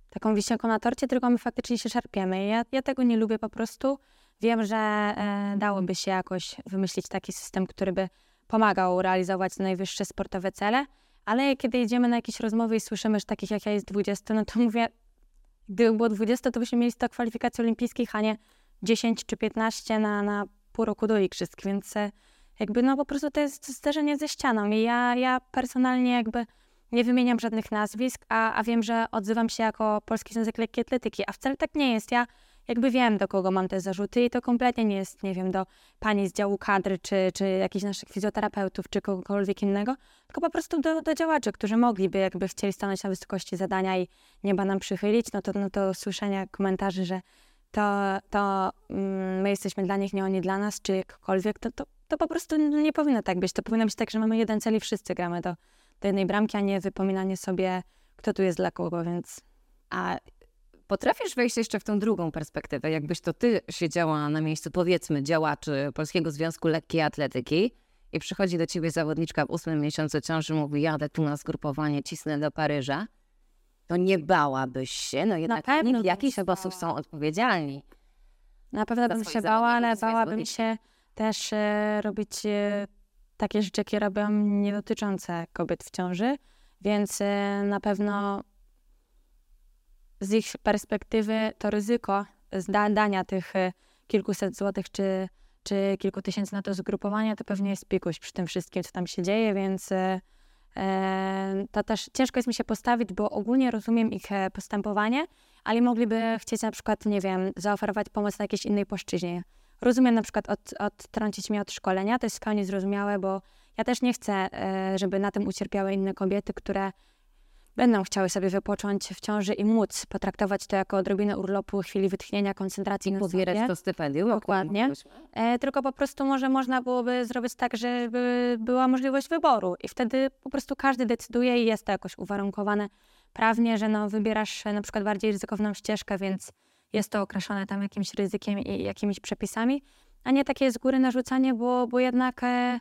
taką wisienką na torcie, tylko my faktycznie się szarpiemy. Ja, ja tego nie lubię po prostu. Wiem, że e, dałoby się jakoś wymyślić taki system, który by pomagał realizować najwyższe sportowe cele, ale kiedy idziemy na jakieś rozmowy i słyszymy, że takich jak ja jest 20, no to mówię, gdyby było 20, to byśmy mieli 100 kwalifikacji olimpijskich, a nie 10 czy 15 na, na pół roku do igrzysk, więc e, jakby no po prostu to jest zderzenie ze ścianą i ja, ja personalnie jakby nie wymieniam żadnych nazwisk, a, a wiem, że odzywam się jako Polski Związek Lekkiej Atletyki, a wcale tak nie jest. Ja jakby wiem, do kogo mam te zarzuty i to kompletnie nie jest, nie wiem, do pani z działu kadry, czy, czy jakichś naszych fizjoterapeutów, czy kogokolwiek innego, tylko po prostu do, do działaczy, którzy mogliby, jakby chcieli stanąć na wysokości zadania i nieba nam przychylić, no to, no to słyszenia komentarzy, że to, to mm, my jesteśmy dla nich, nie oni dla nas, czy jakkolwiek, to, to to po prostu nie powinno tak być. To powinno być tak, że mamy jeden cel i wszyscy gramy do, do jednej bramki, a nie wypominanie sobie, kto tu jest dla kogo, więc... A potrafisz wejść jeszcze w tą drugą perspektywę, jakbyś to ty siedziała na miejscu, powiedzmy, działaczy Polskiego Związku Lekkiej Atletyki i przychodzi do ciebie zawodniczka w ósmym miesiącu ciąży, mówi, jadę tu na zgrupowanie, cisnę do Paryża, to nie bałabyś się, no jednak na pewno w jakiś sposób są odpowiedzialni. Na pewno bym się bała, ale bałabym się też e, robić e, takie rzeczy, jakie robią nie dotyczące kobiet w ciąży, więc e, na pewno z ich perspektywy to ryzyko zdania tych kilkuset złotych czy, czy kilku tysięcy na to zgrupowanie to pewnie jest pikuś przy tym wszystkim, co tam się dzieje, więc to też ciężko jest mi się postawić, bo ogólnie rozumiem ich postępowanie, ale mogliby chcieć na przykład, nie wiem, zaoferować pomoc na jakiejś innej płaszczyźnie. Rozumiem na przykład od, odtrącić mnie od szkolenia, to jest w pełni zrozumiałe, bo ja też nie chcę, e, żeby na tym ucierpiały inne kobiety, które będą chciały sobie wypocząć w ciąży i móc potraktować to jako odrobinę urlopu, chwili wytchnienia, koncentracji na Pobierać sobie. to stypendium. Dokładnie. E, tylko po prostu może można byłoby zrobić tak, żeby była możliwość wyboru i wtedy po prostu każdy decyduje i jest to jakoś uwarunkowane prawnie, że no, wybierasz e, na przykład bardziej ryzykowną ścieżkę, więc jest to określone tam jakimś ryzykiem i jakimiś przepisami, a nie takie z góry narzucanie, bo, bo jednak e,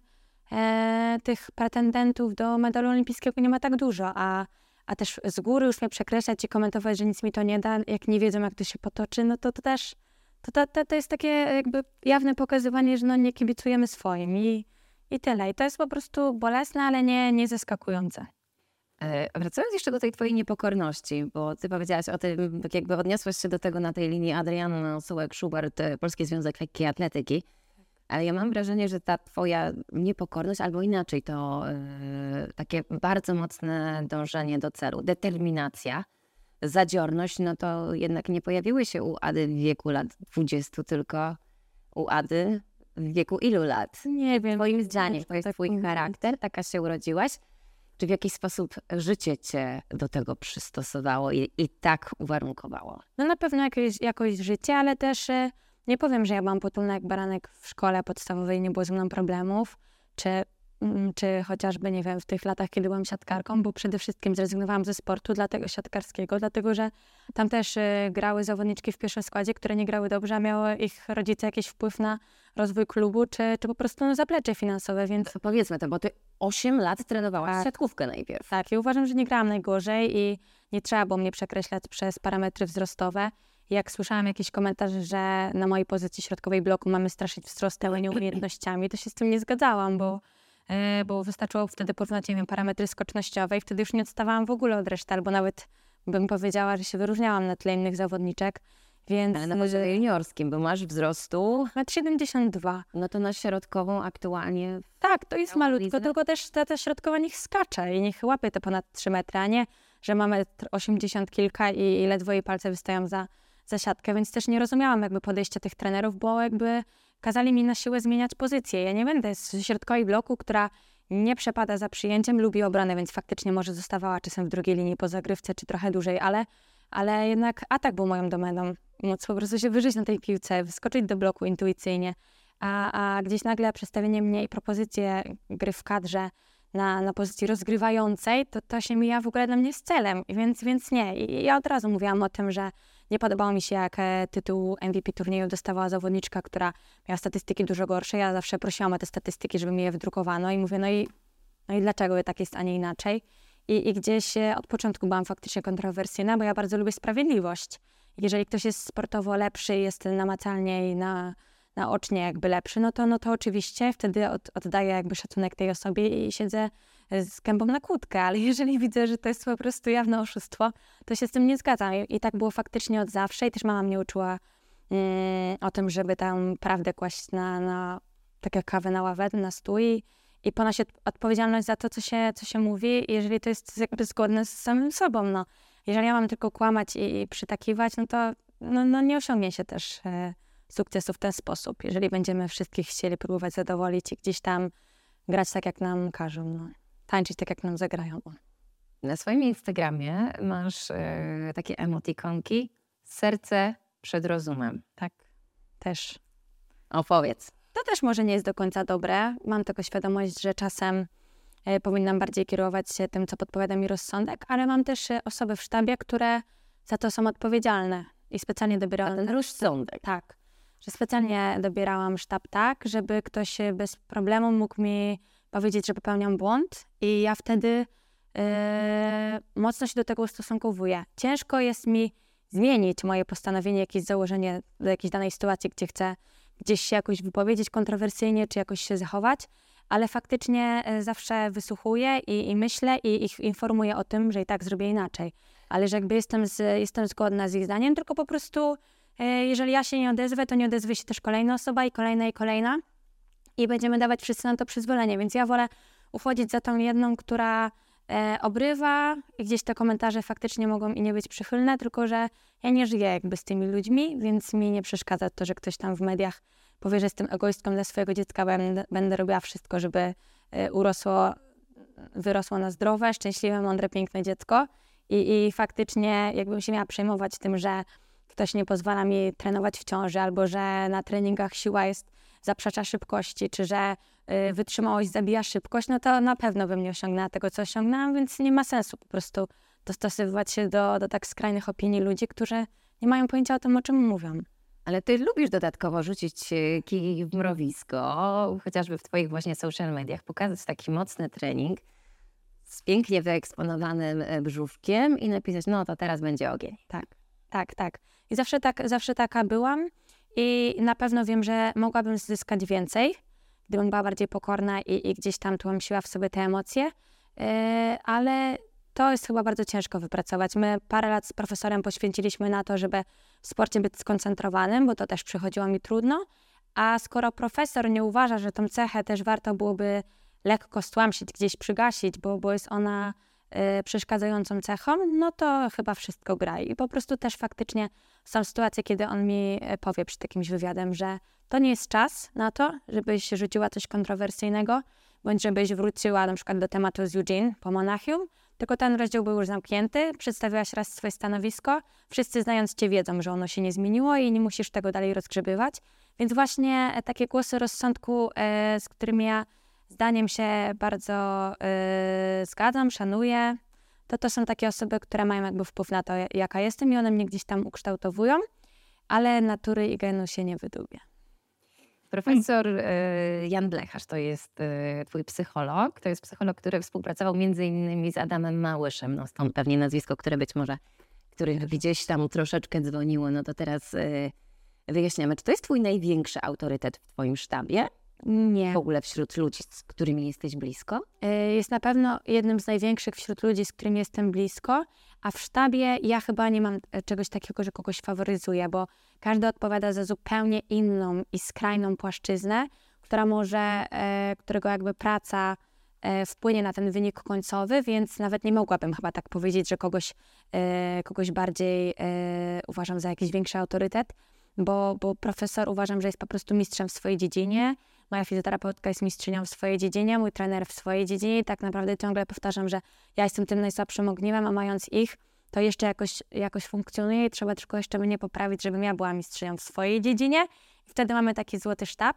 e, tych pretendentów do medalu olimpijskiego nie ma tak dużo, a, a też z góry już mnie przekreślać i komentować, że nic mi to nie da, jak nie wiedzą, jak to się potoczy, no to to też to, to, to, jest takie jakby jawne pokazywanie, że no nie kibicujemy swoim i, i tyle. I to jest po prostu bolesne, ale nie, nie zaskakujące. E, Wracając jeszcze do tej twojej niepokorności, bo ty powiedziałaś o tym, tak jakby odniosłaś się do tego na tej linii Adriana Sułek-Szubert, e, Polski Związek Lekkiej Atletyki, ale ja mam wrażenie, że ta twoja niepokorność, albo inaczej, to e, takie bardzo mocne dążenie do celu, determinacja, zadziorność, no to jednak nie pojawiły się u Ady w wieku lat 20, tylko u Ady w wieku ilu lat? Nie wiem. Twoim zdaniem, to jest tak twój charakter, taka się urodziłaś? Czy w jakiś sposób życie cię do tego przystosowało i, i tak uwarunkowało? No na pewno jakieś, jakoś życie, ale też e, nie powiem, że ja byłam potulna jak baranek w szkole podstawowej, nie było ze mną problemów, czy, mm, czy chociażby, nie wiem, w tych latach, kiedy byłam siatkarką, bo przede wszystkim zrezygnowałam ze sportu, dlatego siatkarskiego, dlatego, że tam też e, grały zawodniczki w pierwszym składzie, które nie grały dobrze, a miały ich rodzice jakiś wpływ na rozwój klubu, czy, czy po prostu no, zaplecze finansowe, więc To powiedzmy to, bo ty 8 lat trenowałaś Tak. siatkówkę najpierw. Tak, i uważam, że nie grałam najgorzej i nie trzeba było mnie przekreślać przez parametry wzrostowe. Jak słyszałam jakieś komentarze, że na mojej pozycji środkowej bloku mamy straszyć wzrostem, a nie umiejętnościami, to się z tym nie zgadzałam, bo, e, bo wystarczyło wtedy porównać, nie wiem, parametry skocznościowe i wtedy już nie odstawałam w ogóle od reszty, albo nawet bym powiedziała, że się wyróżniałam na tle innych zawodniczek, więc... Ale na poziomie juniorskim, bo masz wzrostu, Metr 72. no to na środkową aktualnie Tak, to jest malutko, tylko też ta, ta środkowa niech skacze i niech łapie te ponad 3 metry, a nie, że mamy 80 kilka i, i ledwo jej palce wystają za, za siatkę, więc też nie rozumiałam jakby podejścia tych trenerów, bo jakby kazali mi na siłę zmieniać pozycję. Ja nie będę z środkowej bloku, która nie przepada za przyjęciem, lubi obronę, więc faktycznie może zostawała czasem w drugiej linii po zagrywce, czy trochę dłużej, ale, ale jednak atak był moją domeną. Móc po prostu się wyżyć na tej piłce, wyskoczyć do bloku intuicyjnie, a, a gdzieś nagle przestawienie mnie i propozycje gry w kadrze na, na pozycji rozgrywającej, to, to się mija w ogóle dla mnie z celem, więc, więc nie. I ja od razu mówiłam o tym, że nie podobało mi się, jak e, tytuł MVP turnieju dostawała zawodniczka, która miała statystyki dużo gorsze. Ja zawsze prosiłam o te statystyki, żeby mi je wydrukowano i mówię, no i, no i dlaczego tak jest, a nie inaczej? I, I gdzieś e, od początku byłam faktycznie kontrowersyjna, bo ja bardzo lubię sprawiedliwość. Jeżeli ktoś jest sportowo lepszy, jest namacalnie i na, naocznie jakby lepszy, no to, no to oczywiście wtedy od, oddaję jakby szacunek tej osobie i siedzę z gębą na kłódkę, ale jeżeli widzę, że to jest po prostu jawne oszustwo, to się z tym nie zgadzam. I, tak było faktycznie od zawsze i też mama mnie uczyła mm, o tym, żeby tam prawdę kłaść na, na tak jak kawę na ławę, na stół i, ponosić od- odpowiedzialność za to, co się, co się mówi, jeżeli to jest jakby zgodne z samym sobą, no. Jeżeli ja mam tylko kłamać i, i przytakiwać, no to no, no nie osiągnie się też e, sukcesu w ten sposób, jeżeli będziemy wszystkich chcieli próbować zadowolić i gdzieś tam grać tak, jak nam każą, no. Tańczyć tak, jak nam zagrają. Na swoim Instagramie masz e, takie emotikonki serce przed rozumem. Tak, też. Opowiedz. To też może nie jest do końca dobre. Mam tylko świadomość, że czasem e, powinnam bardziej kierować się tym, co podpowiada mi rozsądek, ale mam też e, osoby w sztabie, które za to są odpowiedzialne i specjalnie dobierałam. ten rozsądek. Tak, że specjalnie dobierałam sztab tak, żeby ktoś bez problemu mógł mi powiedzieć, że popełniam błąd i ja wtedy e, mocno się do tego ustosunkowuję. Ciężko jest mi zmienić moje postanowienie, jakieś założenie do jakiejś danej sytuacji, gdzie chcę gdzieś się jakoś wypowiedzieć kontrowersyjnie, czy jakoś się zachować, ale faktycznie e, zawsze wysłuchuję i, i myślę i ich informuję o tym, że i tak zrobię inaczej. Ale że jakby jestem, z, jestem zgodna z ich zdaniem, tylko po prostu e, jeżeli ja się nie odezwę, to nie odezwie się też kolejna osoba i kolejna i kolejna i będziemy dawać wszyscy na to przyzwolenie, więc ja wolę uchodzić za tą jedną, która e, obrywa i gdzieś te komentarze faktycznie mogą i nie być przychylne, tylko że ja nie żyję jakby z tymi ludźmi, więc mi nie przeszkadza to, że ktoś tam w mediach powie, że jestem egoistką dla swojego dziecka, będę, będę robiła wszystko, żeby e, urosło wyrosło na zdrowe, szczęśliwe, mądre, piękne dziecko. I, I faktycznie jakbym się miała przejmować tym, że ktoś nie pozwala mi trenować w ciąży, albo że na treningach siła jest zaprzecza szybkości, czy że y, wytrzymałość zabija szybkość, no to na pewno bym nie osiągnęła tego, co osiągnęłam, więc nie ma sensu po prostu dostosowywać się do, do tak skrajnych opinii ludzi, którzy nie mają pojęcia o tym, o czym mówią. Ale ty lubisz dodatkowo rzucić e, kij w mrowisko, chociażby w twoich właśnie social mediach, pokazać taki mocny trening z pięknie wyeksponowanym e, brzuszkiem i napisać, no to teraz będzie ogień. Tak, tak, tak. I zawsze, tak, zawsze taka byłam i na pewno wiem, że mogłabym zyskać więcej, gdybym była bardziej pokorna i, i gdzieś tam tłamsiła w sobie te emocje, yy, ale to jest chyba bardzo ciężko wypracować. My parę lat z profesorem poświęciliśmy na to, żeby w sporcie być skoncentrowanym, bo to też przychodziło mi trudno. A skoro profesor nie uważa, że tą cechę też warto byłoby lekko stłamsić, gdzieś przygasić, bo, bo jest ona przeszkadzającą cechą, no to chyba wszystko gra. I po prostu też faktycznie są sytuacje, kiedy on mi y, powie przed jakimś wywiadem, że to nie jest czas na to, żebyś rzuciła coś kontrowersyjnego, bądź żebyś wróciła na przykład do tematu z Eugene po Monachium, tylko ten rozdział był już zamknięty, przedstawiłaś raz swoje stanowisko, wszyscy znając cię wiedzą, że ono się nie zmieniło i nie musisz tego dalej rozgrzebywać. Więc właśnie e, takie głosy rozsądku, e, z którymi ja zdaniem się bardzo e, zgadzam, szanuję, to to są takie osoby, które mają jakby wpływ na to, jaka jestem i one mnie gdzieś tam ukształtowują, ale natury i genu się nie wydubię. Profesor e, Jan Blecharz to jest e, twój psycholog. To jest psycholog, który współpracował między innymi z Adamem Małyszem. No stąd pewnie nazwisko, które być może, które gdzieś tam troszeczkę dzwoniło. No to teraz e, wyjaśniamy. Czy to jest twój największy autorytet w twoim sztabie? Nie. W ogóle wśród ludzi, z którymi jesteś blisko? Jest na pewno jednym z największych wśród ludzi, z którymi jestem blisko, a w sztabie ja chyba nie mam czegoś takiego, że kogoś faworyzuję, bo każdy odpowiada za zupełnie inną i skrajną płaszczyznę, która może, e, którego jakby praca e, wpłynie na ten wynik końcowy, więc nawet nie mogłabym chyba tak powiedzieć, że kogoś, e, kogoś bardziej uważam za jakiś większy autorytet, bo, bo profesor uważam, że jest po prostu mistrzem w swojej dziedzinie. Moja fizjoterapeutka jest mistrzynią w swojej dziedzinie, mój trener w swojej dziedzinie i tak naprawdę ciągle powtarzam, że ja jestem tym najsłabszym ogniwem, a mając ich, to jeszcze jakoś, jakoś funkcjonuje i trzeba tylko jeszcze mnie poprawić, żebym ja była mistrzynią w swojej dziedzinie. I wtedy mamy taki złoty sztab.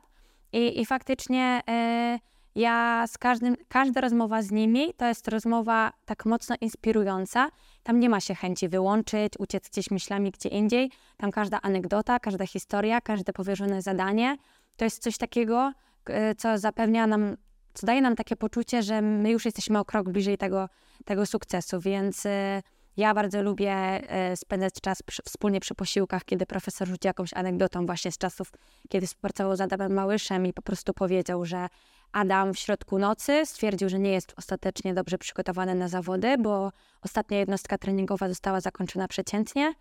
I, i faktycznie e, ja z każdym, każda rozmowa z nimi to jest rozmowa tak mocno inspirująca. Tam nie ma się chęci wyłączyć, uciec gdzieś myślami gdzie indziej. Tam każda anegdota, każda historia, każde powierzone zadanie to jest coś takiego, e, co zapewnia nam, co daje nam takie poczucie, że my już jesteśmy o krok bliżej tego, tego sukcesu, więc e, ja bardzo lubię e, spędzać czas przy, wspólnie przy posiłkach, kiedy profesor rzuci jakąś anegdotą właśnie z czasów, kiedy współpracował z Adamem Małyszem i po prostu powiedział, że Adam w środku nocy stwierdził, że nie jest ostatecznie dobrze przygotowany na zawody, bo ostatnia jednostka treningowa została zakończona przeciętnie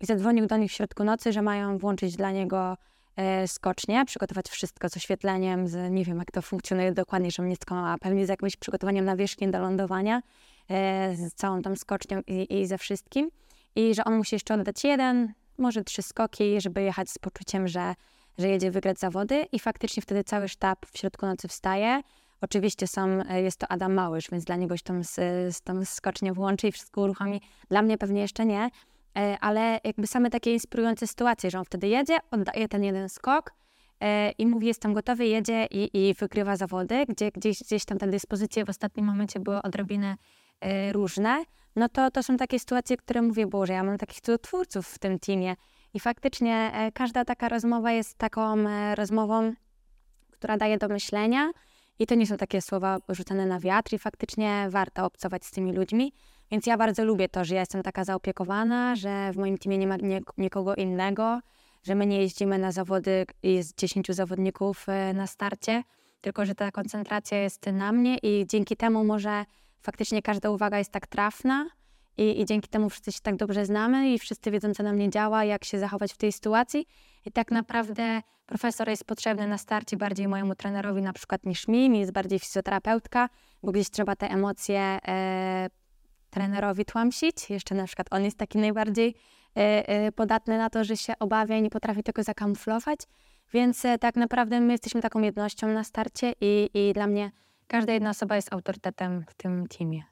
i zadzwonił do nich w środku nocy, że mają włączyć dla niego skocznie, przygotować wszystko z oświetleniem, z, nie wiem jak to funkcjonuje dokładnie, żebym nie skłamała, pewnie z jakimś przygotowaniem nawierzchni do lądowania E, z całą tą skocznią i, i ze wszystkim. I że on musi jeszcze oddać jeden, może trzy skoki, żeby jechać z poczuciem, że, że jedzie wygrać zawody. I faktycznie wtedy cały sztab w środku nocy wstaje. Oczywiście są, e, jest to Adam Małysz, więc dla niego się z, z tą skocznię włączy i wszystko uruchomi. Dla mnie pewnie jeszcze nie, e, ale jakby same takie inspirujące sytuacje, że on wtedy jedzie, oddaje ten jeden skok i mówi, jestem gotowy, jedzie i, i wygrywa zawody, gdzie gdzieś, gdzieś tam te dyspozycje w ostatnim momencie były odrobinę E, różne, no to to są takie sytuacje, które mówię, Boże, ja mam takich twórców w tym teamie. I faktycznie e, każda taka rozmowa jest taką e, rozmową, która daje do myślenia. I to nie są takie słowa rzucane na wiatr, i faktycznie warto obcować z tymi ludźmi. Więc ja bardzo lubię to, że ja jestem taka zaopiekowana, że w moim teamie nie ma nikogo innego, że my nie jeździmy na zawody, jest 10 zawodników na starcie, tylko że ta koncentracja jest na mnie i dzięki temu może faktycznie każda uwaga jest tak trafna i, i dzięki temu wszyscy się tak dobrze znamy i wszyscy wiedzą, co na mnie działa, jak się zachować w tej sytuacji. I tak naprawdę profesor jest potrzebny na starcie bardziej mojemu trenerowi na przykład niż mi, mi jest bardziej fizjoterapeutka, bo gdzieś trzeba te emocje e, trenerowi tłamsić. Jeszcze na przykład on jest taki najbardziej e, e, podatny na to, że się obawia i nie potrafi tego zakamuflować. Więc e, tak naprawdę my jesteśmy taką jednością na starcie i, i dla mnie każda jedna osoba jest autorytetem w tym teamie.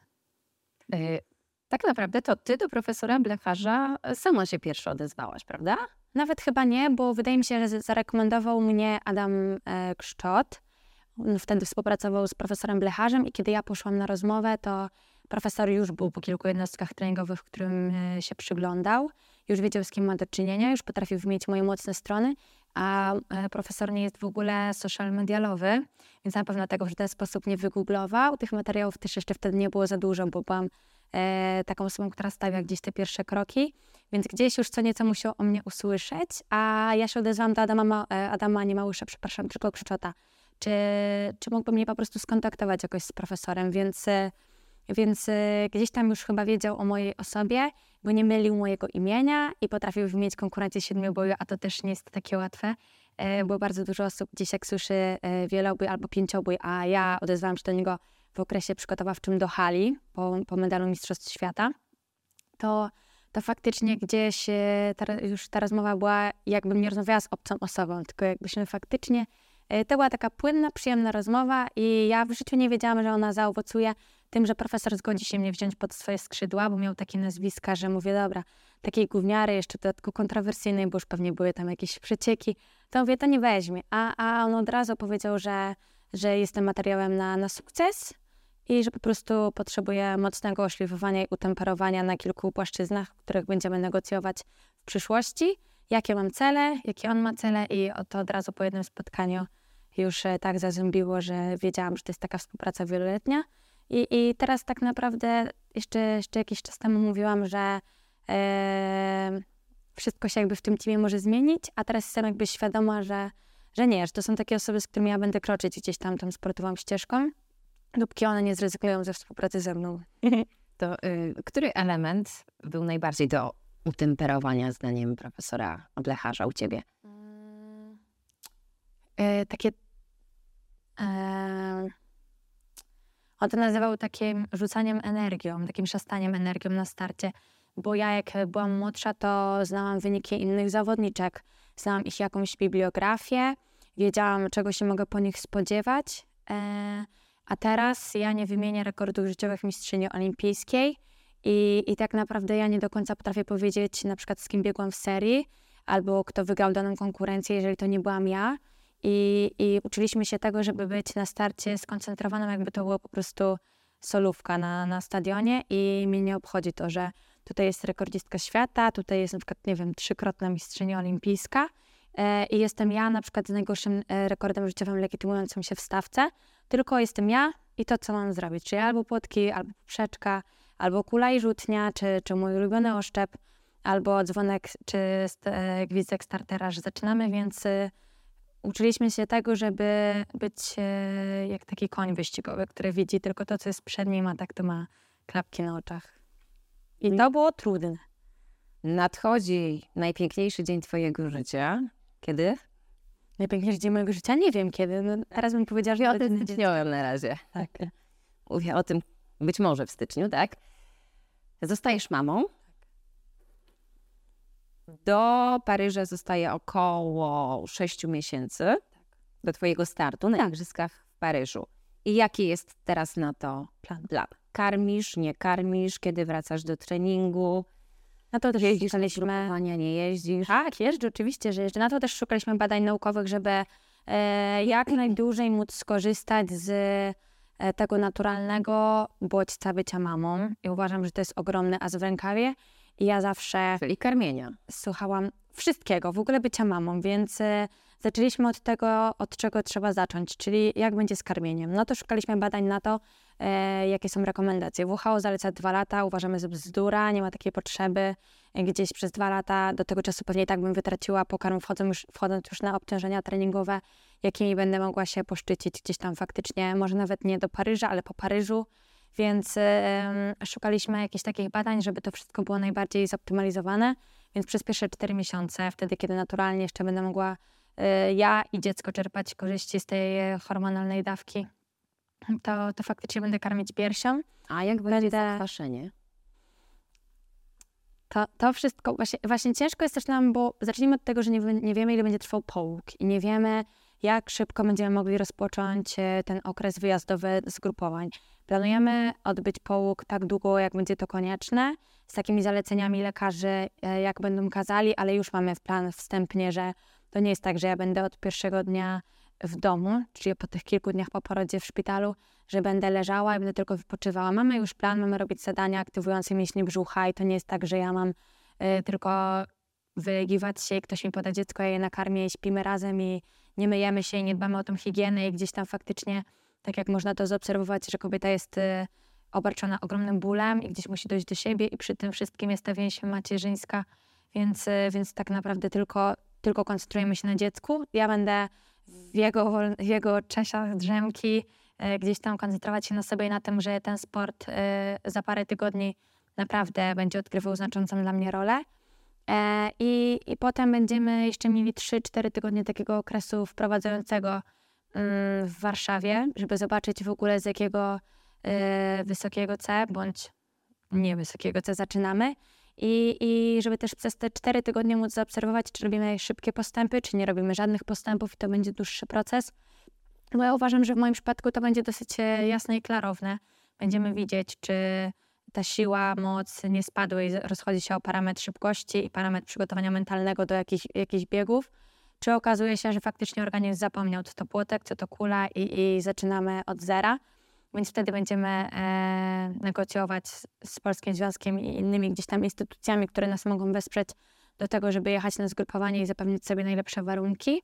Tak naprawdę to ty do profesora Blecharza sama się pierwsza odezwałaś, prawda? Nawet chyba nie, bo wydaje mi się, że zarekomendował mnie Adam e, Kszczot. On wtedy współpracował z profesorem Blecharzem i kiedy ja poszłam na rozmowę, to profesor już był po kilku jednostkach treningowych, w którym e, się przyglądał. Już wiedział, z kim ma do czynienia, już potrafił wymienić moje mocne strony, a e, profesor nie jest w ogóle social medialowy, więc na pewno tego w ten sposób nie wygooglował. Tych materiałów też jeszcze wtedy nie było za dużo, bo byłam e, taką osobą, która stawia gdzieś te pierwsze kroki, więc gdzieś już co nieco musiał o mnie usłyszeć, a ja się odezwałam do Adama, e, Adama nie Małysza, przepraszam, tylko Krzyczota, czy, czy mógłby mnie po prostu skontaktować jakoś z profesorem, więc, e, więc e, gdzieś tam już chyba wiedział o mojej osobie, bo nie mylił mojego imienia i potrafił wymienić konkurencję siedmioboju, a to też nie jest takie łatwe, bo bardzo dużo osób gdzieś jak słyszy wielobój albo pięciobój, a ja odezwałam się do niego w okresie przygotowawczym do hali po, po medalu Mistrzostw Świata, to, to faktycznie gdzieś ta, już ta rozmowa była, jakbym nie rozmawiała z obcą osobą, tylko jakbyśmy faktycznie, e, to była taka płynna, przyjemna rozmowa i ja w życiu nie wiedziałam, że ona zaowocuje tym, że profesor zgodzi się mnie wziąć pod swoje skrzydła, bo miał takie nazwiska, że mówię, dobra, takiej gówniary, jeszcze dodatku kontrowersyjnej, bo już pewnie były tam jakieś przecieki, to mówię, to nie weźmie. A, a on od razu powiedział, że, że jestem materiałem na, na sukces, i że po prostu potrzebuje mocnego oszlifowania i utemperowania na kilku płaszczyznach, w których będziemy negocjować w przyszłości. Jakie mam cele, jakie on ma cele i to od razu po jednym spotkaniu już e, tak zazębiło, że wiedziałam, że to jest taka współpraca wieloletnia. I, i teraz tak naprawdę jeszcze, jeszcze jakiś czas temu mówiłam, że e, wszystko się jakby w tym teamie może zmienić, a teraz jestem jakby świadoma, że, że nie, że to są takie osoby, z którymi ja będę kroczyć gdzieś tam tą sportową ścieżką dopóki one nie zrezygnują ze współpracy ze mną. To y, który element był najbardziej do utemperowania zdaniem profesora Blecharza u ciebie? E, takie... E, on to nazywał takim rzucaniem energią, takim szastaniem energią na starcie. Bo ja jak byłam młodsza, to znałam wyniki innych zawodniczek. Znałam ich jakąś bibliografię, wiedziałam, czego się mogę po nich spodziewać. E, a teraz ja nie wymienię rekordów życiowych mistrzyni olimpijskiej i, i tak naprawdę ja nie do końca potrafię powiedzieć na przykład z kim biegłam w serii albo kto wygrał daną konkurencję, jeżeli to nie byłam ja. I, I uczyliśmy się tego, żeby być na starcie skoncentrowaną, jakby to było po prostu solówka na, na stadionie i mnie nie obchodzi to, że tutaj jest rekordzistka świata, tutaj jest na przykład, nie wiem, trzykrotna mistrzyni olimpijska i jestem ja na przykład z najgorszym e, rekordem życiowym legitymującym się w stawce, tylko jestem ja i to, co mam zrobić. Czyli albo płotki, albo poprzeczka, albo kula i rzutnia, czy, czy mój ulubiony oszczep, albo dzwonek, czy e, gwizdek startera, że zaczynamy, więc uczyliśmy się tego, żeby być jak taki koń wyścigowy, który widzi tylko to, co jest przed nim, a tak to ma klapki na oczach. I to było trudne. Nadchodzi najpiękniejszy dzień twojego życia. Kiedy? Najpiękniejszy dzień mojego życia? Nie wiem kiedy. No, teraz bym powiedziała, że ja o tym styczniowym na razie. Tak. Mówię o tym być może w styczniu, tak? Zostajesz mamą. Do Paryża zostaje około 6 miesięcy tak. do twojego startu na igrzyskach w Paryżu. I jaki jest teraz na to plan? plan? Karmisz, nie karmisz, kiedy wracasz do treningu? Na to też jeździsz szukaliśmy... nie jeździsz? Tak, jeżdżę, oczywiście, że jeżdżę. Na to też szukaliśmy badań naukowych, żeby e, jak najdłużej móc skorzystać z e, tego naturalnego bodźca bycia mamą. I uważam, że to jest ogromny as w rękawie. I ja zawsze... Czyli karmienia. Słuchałam wszystkiego, w ogóle bycia mamą, więc e, zaczęliśmy od tego, od czego trzeba zacząć, czyli jak będzie z karmieniem. No to szukaliśmy badań na to, e, jakie są rekomendacje. WHO zaleca dwa lata, uważamy, że bzdura, nie ma takiej potrzeby e, gdzieś przez dwa lata. Do tego czasu pewnie tak bym wytraciła pokarm, wchodząc już, wchodząc już na obciążenia treningowe, jakimi będę mogła się poszczycić gdzieś tam faktycznie, może nawet nie do Paryża, ale po Paryżu. Więc e, szukaliśmy jakichś takich badań, żeby to wszystko było najbardziej zoptymalizowane. Więc przez pierwsze cztery miesiące, wtedy kiedy naturalnie jeszcze będę mogła y, ja i dziecko czerpać korzyści z tej hormonalnej dawki, to, to faktycznie będę karmić piersią. A jak będzie zakwaszenie? To, to wszystko, właśnie, właśnie ciężko jest też nam, bo zacznijmy od tego, że nie, nie wiemy, ile będzie trwał połóg i nie wiemy, jak szybko będziemy mogli rozpocząć e, ten okres wyjazdowy zgrupowań. Planujemy odbyć połóg tak długo, jak będzie to konieczne, z takimi zaleceniami lekarzy, e, jak będą kazali, ale już mamy w plan wstępnie, że to nie jest tak, że ja będę od pierwszego dnia w domu, czyli po tych kilku dniach po porodzie w szpitalu, że będę leżała i będę tylko wypoczywała. Mamy już plan, mamy robić zadania aktywujące mięśnie brzucha i to nie jest tak, że ja mam y, tylko wylegiwać się i ktoś mi poda dziecko, ja je nakarmię i śpimy razem i nie myjemy się i nie dbamy o tą higienę i gdzieś tam faktycznie, tak jak można to zaobserwować, że kobieta jest y, obarczona ogromnym bólem i gdzieś musi dojść do siebie i przy tym wszystkim jest ta więź macierzyńska, więc, y, więc tak naprawdę tylko, tylko koncentrujemy się na dziecku. Ja będę w jego, w jego czasach drzemki y, gdzieś tam koncentrować się na sobie i na tym, że ten sport za parę tygodni naprawdę będzie odgrywał znaczącą dla mnie rolę. E, I, I potem będziemy jeszcze mieli 3-4 tygodnie takiego okresu wprowadzającego mm, w Warszawie, żeby zobaczyć w ogóle z jakiego e, wysokiego C bądź nie wysokiego C zaczynamy. I, I żeby też przez te 4 tygodnie móc zaobserwować, czy robimy szybkie postępy, czy nie robimy żadnych postępów i to będzie dłuższy proces. Bo ja uważam, że w moim przypadku to będzie dosyć e, jasne i klarowne. Będziemy widzieć, czy ta siła, moc nie spadły i rozchodzi się o parametr szybkości i parametr przygotowania mentalnego do jakichś, jakichś biegów, czy okazuje się, że faktycznie organizm zapomniał, co to płotek, co to kula i, i zaczynamy od zera. Więc wtedy będziemy e, negocjować z, Polskim Związkiem i innymi gdzieś tam instytucjami, które nas mogą wesprzeć do tego, żeby jechać na zgrupowanie i zapewnić sobie najlepsze warunki.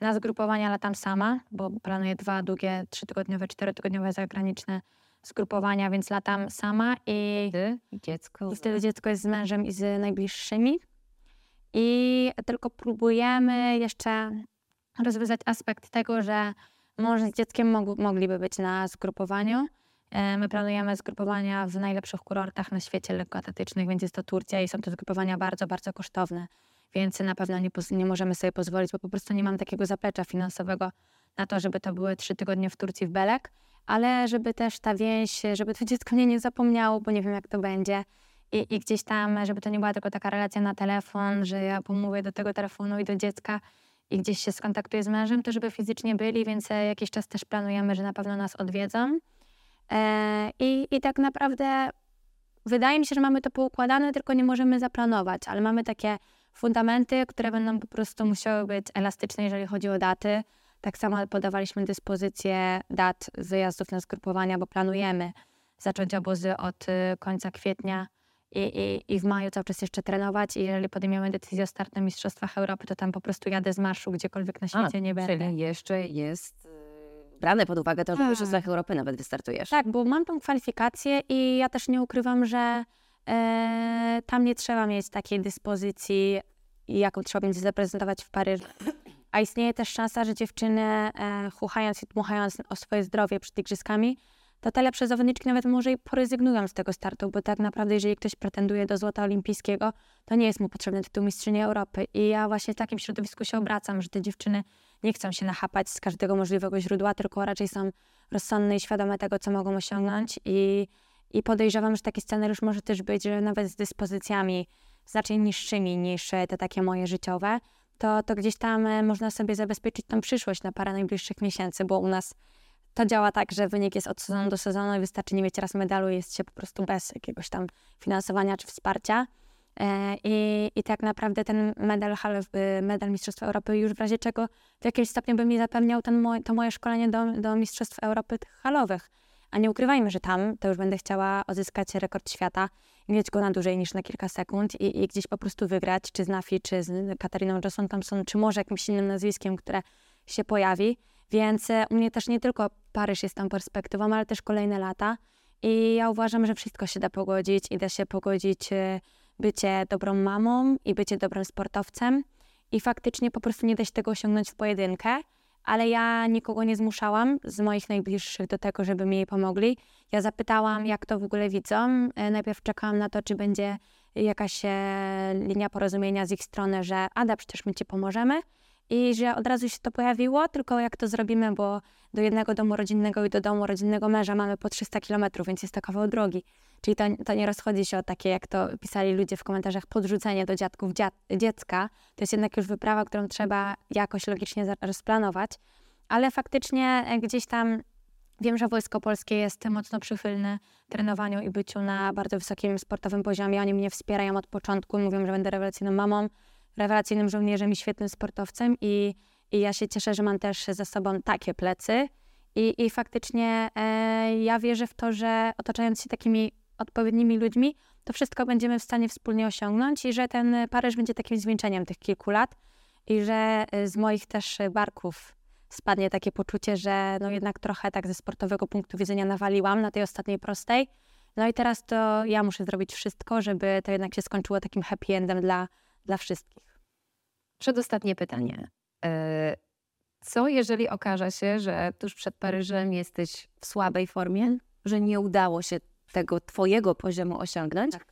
Na zgrupowania latam sama, bo planuję dwa długie, trzytygodniowe, czterotygodniowe zagraniczne zgrupowania, więc latam sama i, dziecko. i wtedy dziecko jest z mężem i z najbliższymi. I tylko próbujemy jeszcze rozwiązać aspekt tego, że mąż z dzieckiem mog mogliby być na zgrupowaniu. E, my planujemy zgrupowania w najlepszych kurortach na świecie lekkoatletycznych, więc jest to Turcja i są to zgrupowania bardzo, bardzo kosztowne. Więc na pewno nie, nie możemy sobie pozwolić, bo po prostu nie mam takiego zaplecza finansowego na to, żeby to były trzy tygodnie w Turcji w Belek ale żeby też ta więź, żeby to dziecko mnie nie zapomniało, bo nie wiem jak to będzie. I, I, gdzieś tam, żeby to nie była tylko taka relacja na telefon, że ja pomówię do tego telefonu i do dziecka i gdzieś się skontaktuję z mężem, to żeby fizycznie byli, więc e, jakiś czas też planujemy, że na pewno nas odwiedzą. E, i, I tak naprawdę wydaje mi się, że mamy to poukładane, tylko nie możemy zaplanować, ale mamy takie fundamenty, które będą po prostu musiały być elastyczne, jeżeli chodzi o daty tak samo podawaliśmy dyspozycję dat wyjazdów na zgrupowania, bo planujemy zacząć obozy od y, końca kwietnia i, i, i w maju cały czas jeszcze trenować. I jeżeli podejmiemy decyzję o start na Mistrzostwach Europy, to tam po prostu jadę z marszu gdziekolwiek na świecie A, nie będę. Czyli jeszcze jest y, brane pod uwagę to, że w Mistrzostwach tak. Europy nawet wystartujesz. Tak, bo mam tą kwalifikację i ja też nie ukrywam, że e, tam nie trzeba mieć takiej dyspozycji, jaką trzeba będzie zaprezentować w Paryżu a istnieje też szansa, że dziewczyny e, chuchając i dmuchając o swoje zdrowie przed igrzyskami, lepsze zawodniczki nawet może i porezygnują z tego startu, bo tak naprawdę jeżeli ktoś pretenduje do złota olimpijskiego, to nie jest mu potrzebny tytuł mistrzyni Europy. I ja właśnie w takim środowisku się obracam, że te dziewczyny nie chcą się nachapać z każdego możliwego źródła, tylko raczej są rozsądne i świadome tego, co mogą osiągnąć i, i podejrzewam, że taki scenariusz może też być, że nawet z dyspozycjami znacznie niższymi niż te takie moje życiowe, to, to gdzieś tam e, można sobie zabezpieczyć tą przyszłość na parę najbliższych miesięcy, bo u nas to działa tak, że wynik jest od sezonu do sezonu i wystarczy nie mieć raz medalu i jest się po prostu bez jakiegoś tam finansowania czy wsparcia. E, I, I tak naprawdę ten medal, e, medal Mistrzostwa Europy już w razie czego w jakimś stopniu by mi zapewniał ten to moje szkolenie do, do Mistrzostw Europy halowych. A nie ukrywajmy, że tam to już będę chciała odzyskać rekord świata i mieć go na dłużej niż na kilka sekund i, i gdzieś po prostu wygrać, czy z Nafi, czy z Katariną Johnson Thompson, czy może jakimś innym nazwiskiem, które się pojawi. Więc e, u mnie też nie tylko Paryż jest tam perspektywą, ale też kolejne lata. I ja uważam, że wszystko się da pogodzić i da się pogodzić e, bycie dobrą mamą i bycie dobrym sportowcem. I faktycznie po prostu nie da się tego osiągnąć w pojedynkę ale ja nikogo nie zmuszałam z moich najbliższych do tego, żeby mi jej pomogli. Ja zapytałam, jak to w ogóle widzą. E, najpierw czekałam na to, czy będzie jakaś linia porozumienia z ich strony, że Ada, przecież my ci pomożemy. I że od razu się to pojawiło, tylko jak to zrobimy, bo do jednego domu rodzinnego i do domu rodzinnego męża mamy po 300 kilometrów, więc jest to kawał drogi. Czyli to, to nie rozchodzi się o takie, jak to pisali ludzie w komentarzach, podrzucenie do dziadków dziad, dziecka. To jest jednak już wyprawa, którą trzeba jakoś logicznie rozplanować. Ale faktycznie e, gdzieś tam Wiem, że Wojsko Polskie jest mocno przychylne trenowaniu i byciu na bardzo wysokim sportowym poziomie. Oni mnie wspierają od początku, mówią, że będę rewelacyjną mamą, rewelacyjnym żołnierzem i świetnym sportowcem i, i ja się cieszę, że mam też za sobą takie plecy. I, i faktycznie e, ja wierzę w to, że otaczając się takimi odpowiednimi ludźmi, to wszystko będziemy w stanie wspólnie osiągnąć i że ten Paryż będzie takim zwieńczeniem tych kilku lat i że e, z moich też barków spadnie takie poczucie, że no jednak trochę tak ze sportowego punktu widzenia nawaliłam na tej ostatniej prostej. No i teraz to ja muszę zrobić wszystko, żeby to jednak się skończyło takim happy endem dla, dla wszystkich. Przedostatnie pytanie. E, co jeżeli okaże się, że tuż przed Paryżem jesteś w słabej formie, że nie udało się tego twojego poziomu osiągnąć tak.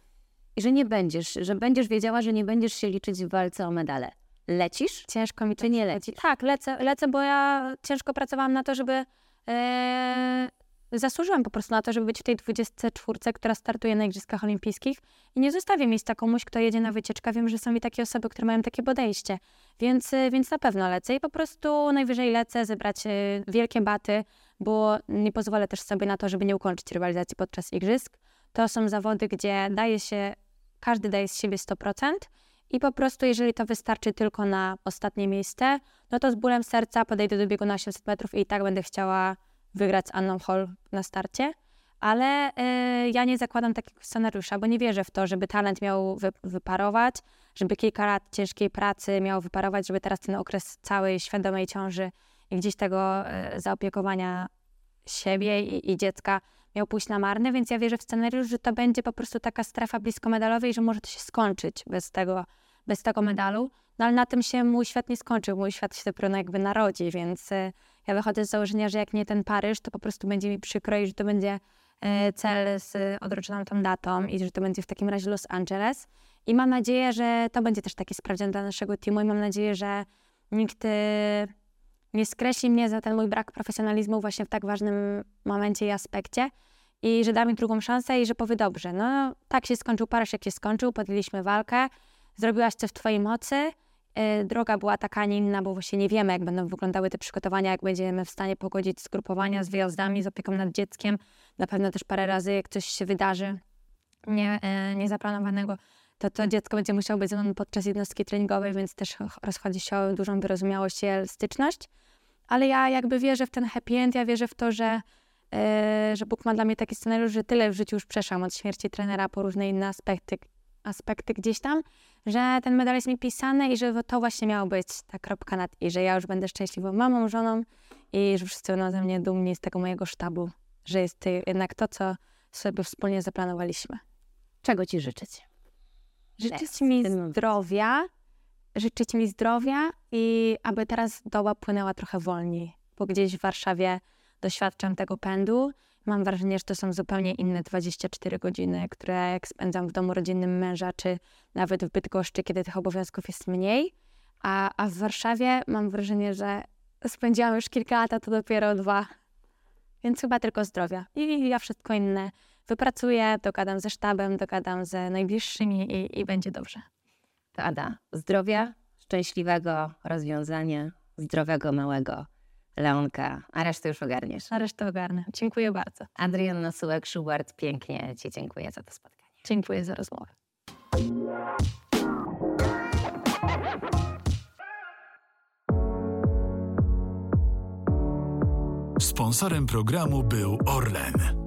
i że nie będziesz, że będziesz wiedziała, że nie będziesz się liczyć w walce o medale? Lecisz? Ciężko mi to nie lecieć. Tak, lecę, lecę, bo ja ciężko pracowałam na to, żeby e, zasłużyłam po prostu na to, żeby być w tej 24, która startuje na Igrzyskach Olimpijskich i nie zostawię miejsca komuś, kto jedzie na wycieczkę. Wiem, że są i takie osoby, które mają takie podejście, więc, e, więc na pewno lecę i po prostu najwyżej lecę zebrać e, wielkie baty, bo nie pozwolę też sobie na to, żeby nie ukończyć rywalizacji podczas Igrzysk. To są zawody, gdzie daje się, każdy daje z siebie 100%, i po prostu, jeżeli to wystarczy tylko na ostatnie miejsce, no to z bólem serca podejdę do biegu na 800 metrów i i tak będę chciała wygrać z Anną Hall na starcie. Ale y, ja nie zakładam takiego scenariusza, bo nie wierzę w to, żeby talent miał wy, wyparować, żeby kilka lat ciężkiej pracy miał wyparować, żeby teraz ten okres całej świadomej ciąży i gdzieś tego y, zaopiekowania siebie i, i dziecka miał pójść na marne, więc ja wierzę w scenariusz, że to będzie po prostu taka strefa blisko medalowej że może to się skończyć bez tego bez tego medalu. No ale na tym się mój świat nie skończył, mój świat się dopiero jakby narodzi, więc e, ja wychodzę z założenia, że jak nie ten Paryż, to po prostu będzie mi przykro i że to będzie e, cel z odroczoną tą datą i że to będzie w takim razie Los Angeles. I mam nadzieję, że to będzie też taki sprawdzian dla naszego teamu i mam nadzieję, że nikt e, nie skreśli mnie za ten mój brak profesjonalizmu właśnie w tak ważnym momencie i aspekcie i że da mi drugą szansę i że powie dobrze, no tak się skończył Paryż, jak się skończył, podjęliśmy walkę, zrobiłaś co w twojej mocy. E, droga była taka, a nie inna, bo właśnie nie wiemy, jak będą wyglądały te przygotowania, jak będziemy w stanie pogodzić zgrupowania z wyjazdami, z opieką nad dzieckiem. Na pewno też parę razy, jak coś się wydarzy nie, e, niezaplanowanego, to to dziecko będzie musiało być ze podczas jednostki treningowej, więc też rozchodzi się o dużą wyrozumiałość i elastyczność. Ale ja jakby wierzę w ten happy end, ja wierzę w to, że, yy, że Bóg ma dla mnie taki scenariusz, że tyle w życiu już przeszłam od śmierci trenera po różne inne aspekty, aspekty gdzieś tam, że ten medal jest mi pisany i że to właśnie miało być ta kropka nad i, że ja już będę szczęśliwą mamą, żoną i że wszyscy będą ze mnie dumni z tego mojego sztabu, że jest jednak to, co sobie wspólnie zaplanowaliśmy. Czego ci życzyć? Życzyć mi zdrowia, życzyć mi zdrowia i aby teraz doła płynęła trochę wolniej, bo gdzieś w Warszawie doświadczam tego pędu Mam wrażenie, że to są zupełnie inne 24 godziny, które jak spędzam w domu rodzinnym męża, czy nawet w Bydgoszczy, kiedy tych obowiązków jest mniej. A, a w Warszawie mam wrażenie, że spędziłam już kilka lat, a to dopiero dwa. Więc chyba tylko zdrowia. I ja wszystko inne wypracuję, dogadam ze sztabem, dogadam ze najbliższymi i, i będzie dobrze. To Ada, zdrowia, szczęśliwego rozwiązania, zdrowego małego Leonka, a resztę już ogarniesz. A resztę ogarnę. Dziękuję bardzo. Adrianna Sułek-Szubart, pięknie Ci dziękuję za to spotkanie. Dziękuję za rozmowę. Sponsorem programu był Orlen.